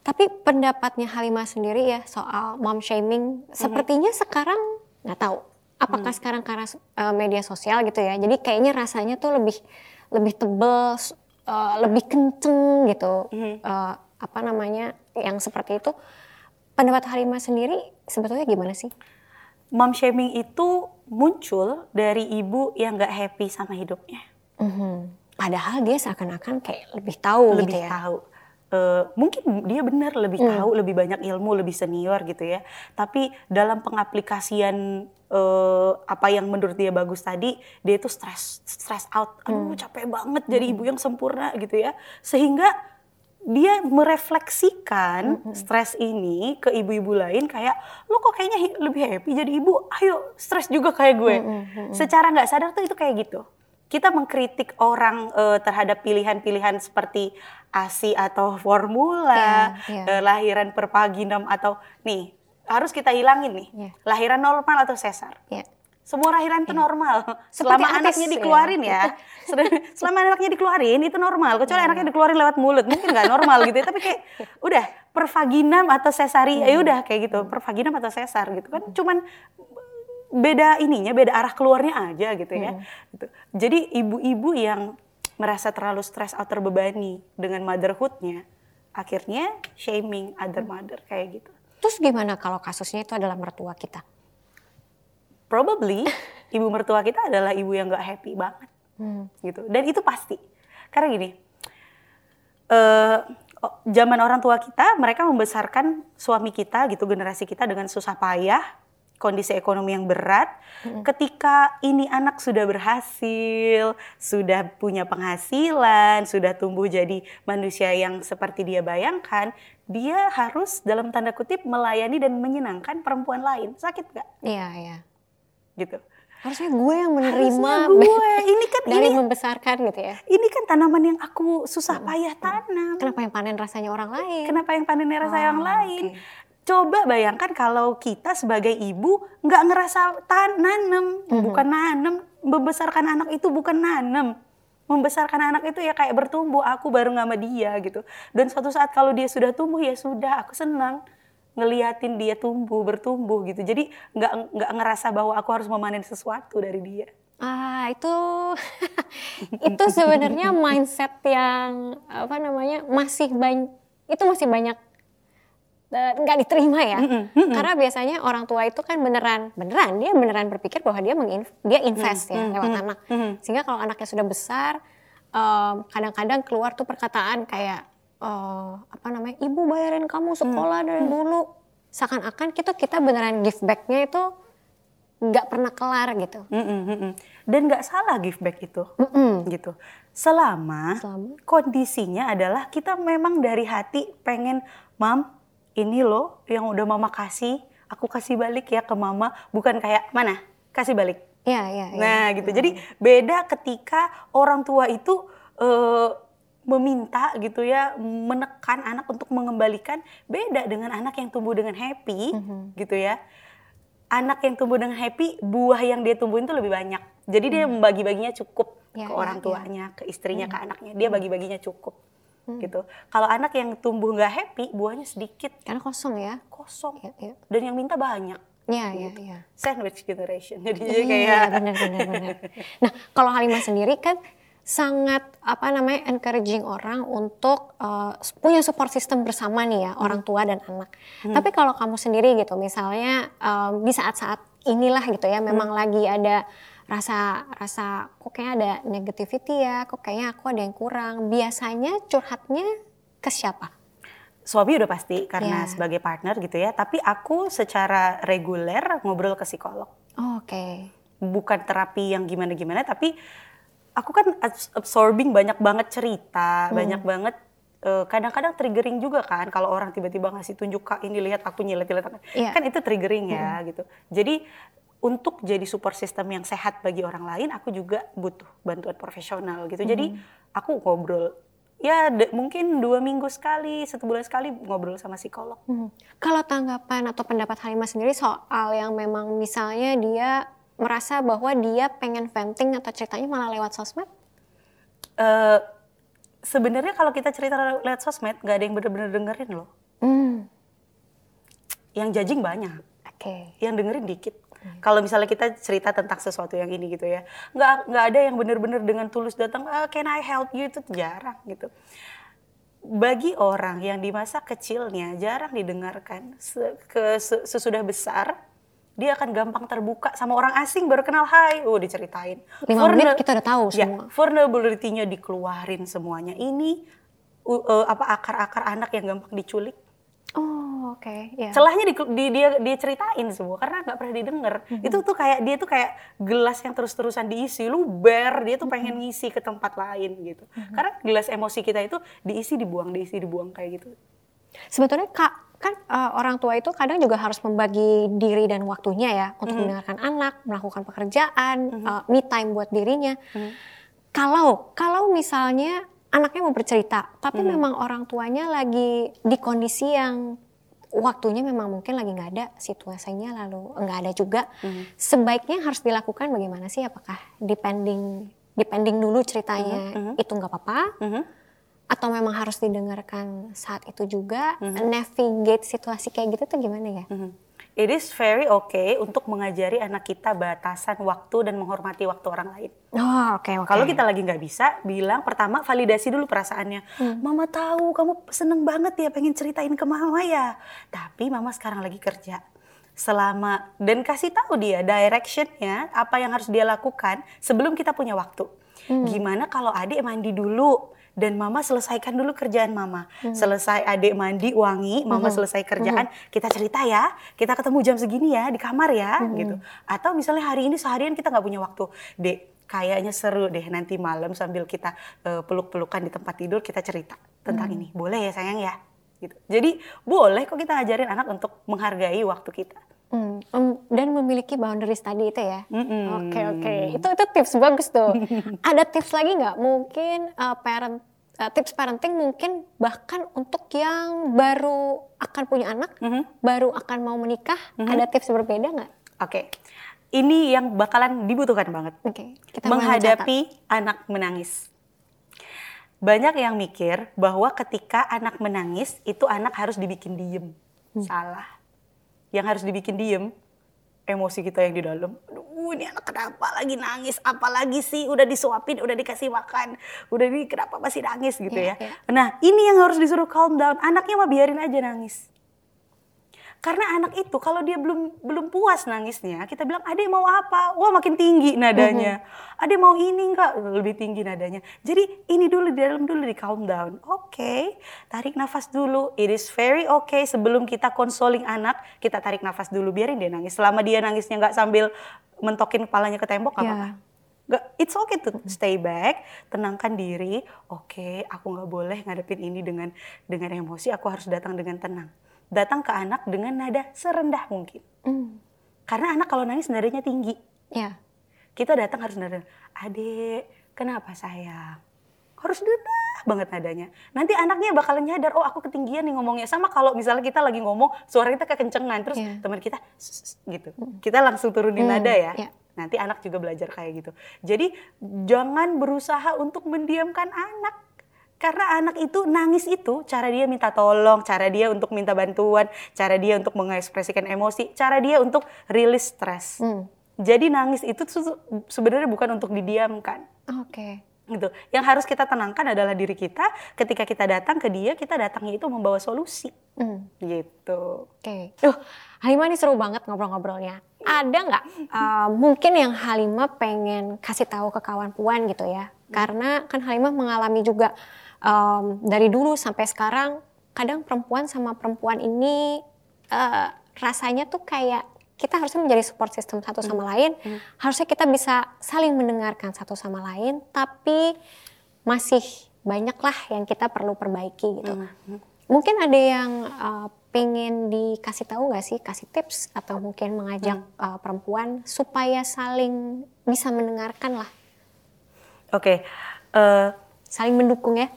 A: Tapi pendapatnya Halimah sendiri ya soal mom shaming, hmm. sepertinya sekarang nggak tahu apakah hmm. sekarang karena uh, media sosial gitu ya. Jadi kayaknya rasanya tuh lebih lebih tebel uh, lebih kenceng gitu mm-hmm. uh, apa namanya yang seperti itu pendapat Halimah sendiri sebetulnya gimana sih?
B: Mom shaming itu muncul dari ibu yang gak happy sama hidupnya.
A: Mm-hmm. Padahal dia seakan-akan kayak lebih tahu
B: lebih
A: gitu ya.
B: tahu. Uh, mungkin dia benar lebih mm. tahu, lebih banyak ilmu, lebih senior gitu ya. Tapi dalam pengaplikasian uh, apa yang menurut dia bagus tadi dia itu stress stress out aduh hmm. capek banget jadi ibu yang sempurna gitu ya sehingga dia merefleksikan hmm. stres ini ke ibu-ibu lain kayak lo kok kayaknya lebih happy jadi ibu ayo stres juga kayak gue hmm. Hmm. hmm. secara nggak sadar tuh itu kayak gitu kita mengkritik orang uh, terhadap pilihan-pilihan seperti ASI atau formula, yeah, yeah. Uh, lahiran perpaginam atau nih harus kita hilangin nih. Yeah. Lahiran normal atau sesar. Yeah. Semua lahiran itu yeah. normal. Selama artis, anaknya ya. dikeluarin ya. ya. Selama anaknya dikeluarin itu normal. Kecuali yeah. anaknya dikeluarin lewat mulut, mungkin nggak normal gitu ya. Tapi kayak udah pervaginam atau sesari, ya udah kayak gitu. Pervaginam atau sesar gitu kan. Cuman beda ininya, beda arah keluarnya aja gitu ya. Hmm. Gitu. Jadi ibu-ibu yang merasa terlalu stres atau terbebani dengan motherhoodnya, akhirnya shaming other mother kayak gitu.
A: Terus gimana kalau kasusnya itu adalah mertua kita?
B: Probably ibu mertua kita adalah ibu yang gak happy banget, hmm. gitu. Dan itu pasti. Karena gini, uh, zaman orang tua kita, mereka membesarkan suami kita, gitu, generasi kita dengan susah payah, kondisi ekonomi yang berat, hmm. ketika ini anak sudah berhasil, sudah punya penghasilan, sudah tumbuh jadi manusia yang seperti dia bayangkan, dia harus dalam tanda kutip melayani dan menyenangkan perempuan lain. Sakit gak?
A: Iya, iya.
B: Gitu.
A: Harusnya gue yang menerima
B: gue. Ini kan
A: dari ini, membesarkan gitu ya.
B: Ini kan tanaman yang aku susah payah tanam.
A: Kenapa yang panen rasanya orang lain?
B: Kenapa yang panen rasanya oh, orang lain? Okay Coba bayangkan kalau kita sebagai ibu nggak ngerasa tan nanem, mm-hmm. bukan nanem, membesarkan anak itu bukan nanem. Membesarkan anak itu ya kayak bertumbuh, aku bareng sama dia gitu. Dan suatu saat kalau dia sudah tumbuh ya sudah, aku senang ngeliatin dia tumbuh, bertumbuh gitu. Jadi nggak nggak ngerasa bahwa aku harus memanen sesuatu dari dia.
A: Ah, itu itu sebenarnya mindset yang apa namanya masih banyak itu masih banyak nggak diterima ya? Mm -mm, karena biasanya orang tua itu kan beneran beneran dia beneran berpikir bahwa dia menginv dia invest mm ya lewat anak. sehingga kalau anaknya sudah besar kadang-kadang um, keluar tuh perkataan kayak uh, apa namanya ibu bayarin kamu sekolah mm. dari dulu. Seakan-akan kita kita beneran give backnya itu nggak pernah kelar gitu.
B: Mm -mm, dan nggak salah give back itu. Mm -mm. gitu. Selama, selama? kondisinya adalah kita memang dari hati pengen mam ini loh yang udah mama kasih, aku kasih balik ya ke mama, bukan kayak mana? Kasih balik.
A: Iya, iya. Ya.
B: Nah, gitu. Jadi beda ketika orang tua itu uh, meminta gitu ya, menekan anak untuk mengembalikan, beda dengan anak yang tumbuh dengan happy, mm -hmm. gitu ya. Anak yang tumbuh dengan happy, buah yang dia tumbuhin itu lebih banyak. Jadi mm. dia membagi-baginya cukup ya, ke orang ya, tuanya, ya. ke istrinya, mm. ke anaknya. Dia bagi-baginya cukup hmm. gitu. Kalau anak yang tumbuh nggak happy, buahnya sedikit.
A: Karena kosong ya.
B: Kosong. Ya, ya. Dan yang minta banyak.
A: Iya, iya, iya.
B: Sandwich generation. Jadi
A: iya, kayak benar benar benar. Nah, kalau Halimah sendiri kan sangat apa namanya encouraging orang untuk uh, punya support system bersama nih ya hmm. orang tua dan anak. Hmm. Tapi kalau kamu sendiri gitu misalnya um, di saat-saat inilah gitu ya memang hmm. lagi ada rasa rasa kok kayaknya ada negativity ya, kok kayaknya aku ada yang kurang. Biasanya curhatnya ke siapa?
B: Suami udah pasti karena yeah. sebagai partner gitu ya. Tapi aku secara reguler ngobrol ke psikolog.
A: Oh, Oke. Okay.
B: Bukan terapi yang gimana-gimana, tapi aku kan absorbing banyak banget cerita, hmm. banyak banget eh, kadang-kadang triggering juga kan kalau orang tiba-tiba ngasih tunjuk kak ini lihat aku nyilet lihat yeah. kan itu triggering ya hmm. gitu jadi untuk jadi support system yang sehat bagi orang lain, aku juga butuh bantuan profesional gitu. Hmm. Jadi aku ngobrol ya mungkin dua minggu sekali, satu bulan sekali ngobrol sama psikolog. Hmm.
A: Kalau tanggapan atau pendapat Halimah sendiri soal yang memang misalnya dia merasa bahwa dia pengen venting atau ceritanya malah lewat sosmed?
B: Uh, Sebenarnya kalau kita cerita lewat sosmed, nggak ada yang bener-bener dengerin loh. Hmm. Yang judging banyak. Oke. Okay. Yang dengerin dikit. Kalau misalnya kita cerita tentang sesuatu yang ini gitu ya, nggak nggak ada yang benar-benar dengan tulus datang, ah, can I help you itu jarang gitu. Bagi orang yang di masa kecilnya jarang didengarkan, ke sesudah besar dia akan gampang terbuka sama orang asing baru kenal hai, oh diceritain.
A: Lima menit kita udah tahu
B: ya, semua. vulnerability-nya dikeluarin semuanya. Ini uh, apa akar-akar anak yang gampang diculik
A: Oh oke. Okay. Ya. Yeah.
B: Celahnya di, di, dia dia ceritain semua karena nggak pernah didengar. Mm-hmm. Itu tuh kayak dia tuh kayak gelas yang terus-terusan diisi, lu ber dia tuh pengen mm-hmm. ngisi ke tempat lain gitu. Mm-hmm. Karena gelas emosi kita itu diisi dibuang, diisi dibuang kayak gitu.
A: Sebetulnya kak kan uh, orang tua itu kadang juga harus membagi diri dan waktunya ya untuk mm-hmm. mendengarkan anak, melakukan pekerjaan, mm-hmm. uh, me time buat dirinya. Mm-hmm. Kalau kalau misalnya anaknya mau bercerita, tapi hmm. memang orang tuanya lagi di kondisi yang waktunya memang mungkin lagi nggak ada situasinya lalu nggak ada juga. Hmm. Sebaiknya harus dilakukan bagaimana sih? Apakah depending depending dulu ceritanya hmm. hmm. itu nggak apa-apa? Hmm. Atau memang harus didengarkan saat itu juga? Hmm. Navigate situasi kayak gitu tuh gimana ya? Hmm
B: it is very okay untuk mengajari anak kita batasan waktu dan menghormati waktu orang lain.
A: Oh, oke okay. Okay.
B: Kalau kita lagi nggak bisa, bilang pertama validasi dulu perasaannya. Hmm. Mama tahu kamu seneng banget ya pengen ceritain ke mama ya. Tapi mama sekarang lagi kerja. Selama dan kasih tahu dia directionnya apa yang harus dia lakukan sebelum kita punya waktu. Hmm. Gimana kalau adik mandi dulu? Dan mama selesaikan dulu kerjaan mama. Hmm. Selesai adik mandi wangi, mama hmm. selesai kerjaan, hmm. kita cerita ya, kita ketemu jam segini ya di kamar ya, hmm. gitu. Atau misalnya hari ini seharian kita nggak punya waktu, dek kayaknya seru deh nanti malam sambil kita uh, peluk-pelukan di tempat tidur kita cerita tentang hmm. ini, boleh ya sayang ya, gitu. Jadi boleh kok kita ajarin anak untuk menghargai waktu kita.
A: Hmm, dan memiliki boundaries tadi itu ya. Oke mm oke, okay, okay. itu itu tips bagus tuh. Ada tips lagi nggak? Mungkin uh, parent uh, tips parenting mungkin bahkan untuk yang baru akan punya anak, mm -hmm. baru akan mau menikah, mm -hmm. ada tips berbeda nggak?
B: Oke, okay. ini yang bakalan dibutuhkan banget. Oke, okay. menghadapi anak menangis. Banyak yang mikir bahwa ketika anak menangis itu anak harus dibikin diem. Hmm. Salah. Yang harus dibikin diem emosi kita yang di dalam. Aduh, ini anak kenapa lagi nangis? Apalagi sih udah disuapin, udah dikasih makan, udah ini kenapa masih nangis gitu yeah, ya. Yeah. Nah, ini yang harus disuruh calm down. Anaknya mah biarin aja nangis. Karena anak itu kalau dia belum belum puas nangisnya, kita bilang adik mau apa? Wah makin tinggi nadanya. Mm-hmm. Adik mau ini enggak? Lebih tinggi nadanya. Jadi ini dulu di dalam dulu di calm down. Oke, okay. tarik nafas dulu. It is very okay sebelum kita consoling anak, kita tarik nafas dulu biarin dia nangis. Selama dia nangisnya nggak sambil mentokin kepalanya ke tembok, yeah. apa-apa. Gak, it's okay to stay back, tenangkan diri. Oke, okay, aku nggak boleh ngadepin ini dengan dengan emosi. Aku harus datang dengan tenang datang ke anak dengan nada serendah mungkin. Mm. Karena anak kalau nangis nadanya tinggi. Yeah. Kita datang harus nada, adek, kenapa sayang? Harus rendah banget nadanya. Nanti anaknya bakalan nyadar, oh aku ketinggian nih ngomongnya. Sama kalau misalnya kita lagi ngomong, suara kita kekencengan, terus yeah. teman kita gitu. Mm. Kita langsung turunin mm. nada ya. Yeah. Nanti anak juga belajar kayak gitu. Jadi jangan berusaha untuk mendiamkan anak karena anak itu nangis itu cara dia minta tolong, cara dia untuk minta bantuan, cara dia untuk mengekspresikan emosi, cara dia untuk rilis stres. Hmm. Jadi nangis itu sebenarnya bukan untuk didiamkan.
A: Oke. Okay.
B: Gitu. Yang harus kita tenangkan adalah diri kita. Ketika kita datang ke dia, kita datangnya itu membawa solusi. Hmm. Gitu.
A: Oke. Okay. Duh, Halimah ini seru banget ngobrol-ngobrolnya. Ada nggak uh, mungkin yang Halimah pengen kasih tahu ke kawan puan gitu ya? Karena kan Halimah mengalami juga um, dari dulu sampai sekarang kadang perempuan sama perempuan ini uh, rasanya tuh kayak kita harusnya menjadi support system satu sama hmm. lain. Hmm. Harusnya kita bisa saling mendengarkan satu sama lain, tapi masih banyak lah yang kita perlu perbaiki gitu. Hmm. Mungkin ada yang uh, pengen dikasih tahu nggak sih, kasih tips atau mungkin mengajak hmm. uh, perempuan supaya saling bisa mendengarkan lah.
B: Oke, okay. uh,
A: saling mendukung ya.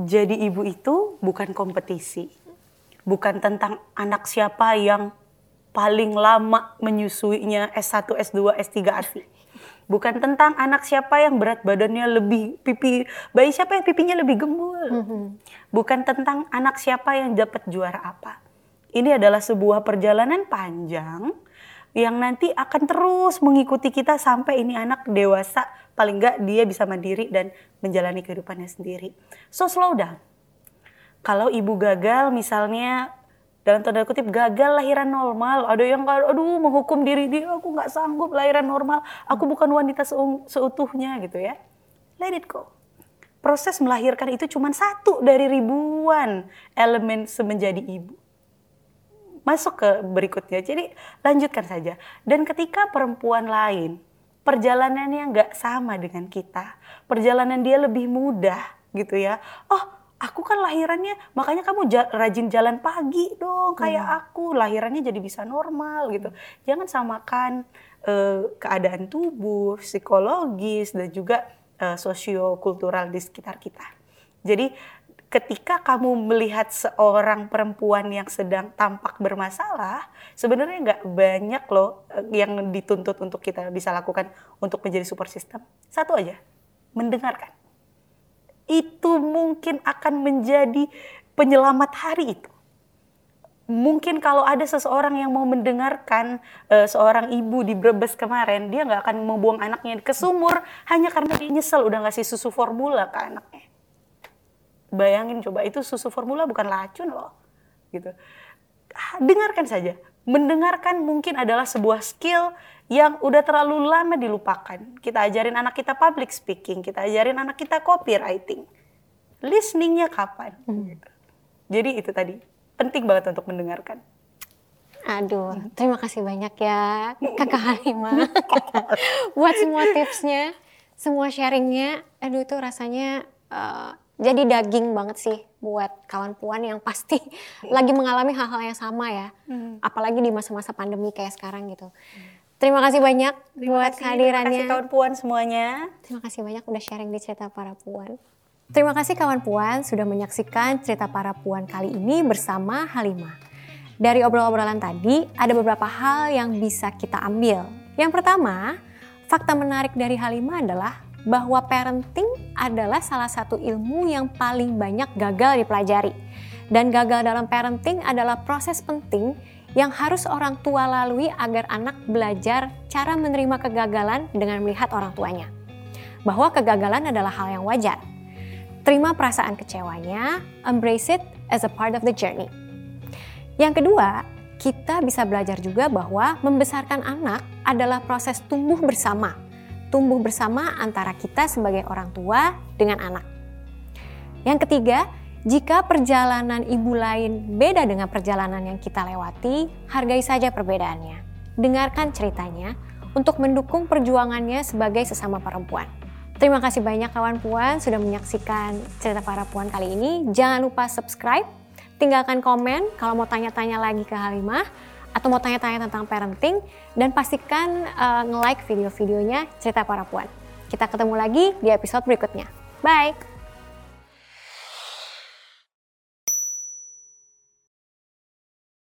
B: Jadi ibu itu bukan kompetisi, bukan tentang anak siapa yang paling lama menyusuinya S1, S2, S3, ASI bukan tentang anak siapa yang berat badannya lebih pipi bayi siapa yang pipinya lebih gembul mm-hmm. bukan tentang anak siapa yang dapat juara apa ini adalah sebuah perjalanan panjang yang nanti akan terus mengikuti kita sampai ini anak dewasa paling enggak dia bisa mandiri dan menjalani kehidupannya sendiri so slow down kalau ibu gagal misalnya dalam tanda kutip gagal lahiran normal. Ada yang aduh menghukum diri dia, aku nggak sanggup lahiran normal. Aku bukan wanita seutuhnya gitu ya. Let it go. Proses melahirkan itu cuma satu dari ribuan elemen semenjadi ibu. Masuk ke berikutnya. Jadi lanjutkan saja. Dan ketika perempuan lain perjalanannya nggak sama dengan kita, perjalanan dia lebih mudah gitu ya. Oh aku kan lahirannya makanya kamu rajin jalan pagi dong kayak hmm. aku lahirannya jadi bisa normal gitu jangan samakan uh, keadaan tubuh psikologis dan juga uh, sosiokultural di sekitar kita jadi ketika kamu melihat seorang perempuan yang sedang tampak bermasalah, sebenarnya nggak banyak loh eh, yang dituntut untuk kita bisa lakukan untuk menjadi super system. Satu aja, mendengarkan itu mungkin akan menjadi penyelamat hari itu. Mungkin kalau ada seseorang yang mau mendengarkan uh, seorang ibu di Brebes kemarin, dia nggak akan membuang anaknya ke sumur hanya karena dia nyesel udah ngasih susu formula ke anaknya. Bayangin coba itu susu formula bukan racun loh, gitu. Dengarkan saja. Mendengarkan mungkin adalah sebuah skill yang udah terlalu lama dilupakan. Kita ajarin anak kita public speaking, kita ajarin anak kita copywriting. Listeningnya kapan? Hmm. Gitu. Jadi itu tadi penting banget untuk mendengarkan.
A: Aduh, terima kasih banyak ya Kakak Halimah buat semua tipsnya, semua sharingnya. Aduh itu rasanya uh, jadi daging banget sih buat kawan puan yang pasti lagi mengalami hal-hal yang sama ya. Hmm. Apalagi di masa-masa pandemi kayak sekarang gitu. Hmm. Terima kasih banyak terima buat kasih, kehadirannya. Terima
B: kasih kawan puan semuanya.
A: Terima kasih banyak udah sharing di cerita para puan. Terima kasih kawan puan sudah menyaksikan cerita para puan kali ini bersama Halimah. Dari obrolan-obrolan tadi ada beberapa hal yang bisa kita ambil. Yang pertama, fakta menarik dari Halimah adalah bahwa parenting adalah salah satu ilmu yang paling banyak gagal dipelajari. Dan gagal dalam parenting adalah proses penting yang harus orang tua lalui agar anak belajar cara menerima kegagalan dengan melihat orang tuanya. Bahwa kegagalan adalah hal yang wajar. Terima perasaan kecewanya, embrace it as a part of the journey. Yang kedua, kita bisa belajar juga bahwa membesarkan anak adalah proses tumbuh bersama. Tumbuh bersama antara kita sebagai orang tua dengan anak. Yang ketiga, jika perjalanan ibu lain beda dengan perjalanan yang kita lewati, hargai saja perbedaannya. Dengarkan ceritanya untuk mendukung perjuangannya sebagai sesama perempuan. Terima kasih banyak kawan puan sudah menyaksikan cerita para puan kali ini. Jangan lupa subscribe, tinggalkan komen kalau mau tanya-tanya lagi ke Halimah atau mau tanya-tanya tentang parenting dan pastikan uh, nge-like video-videonya cerita para puan. Kita ketemu lagi di episode berikutnya. Bye!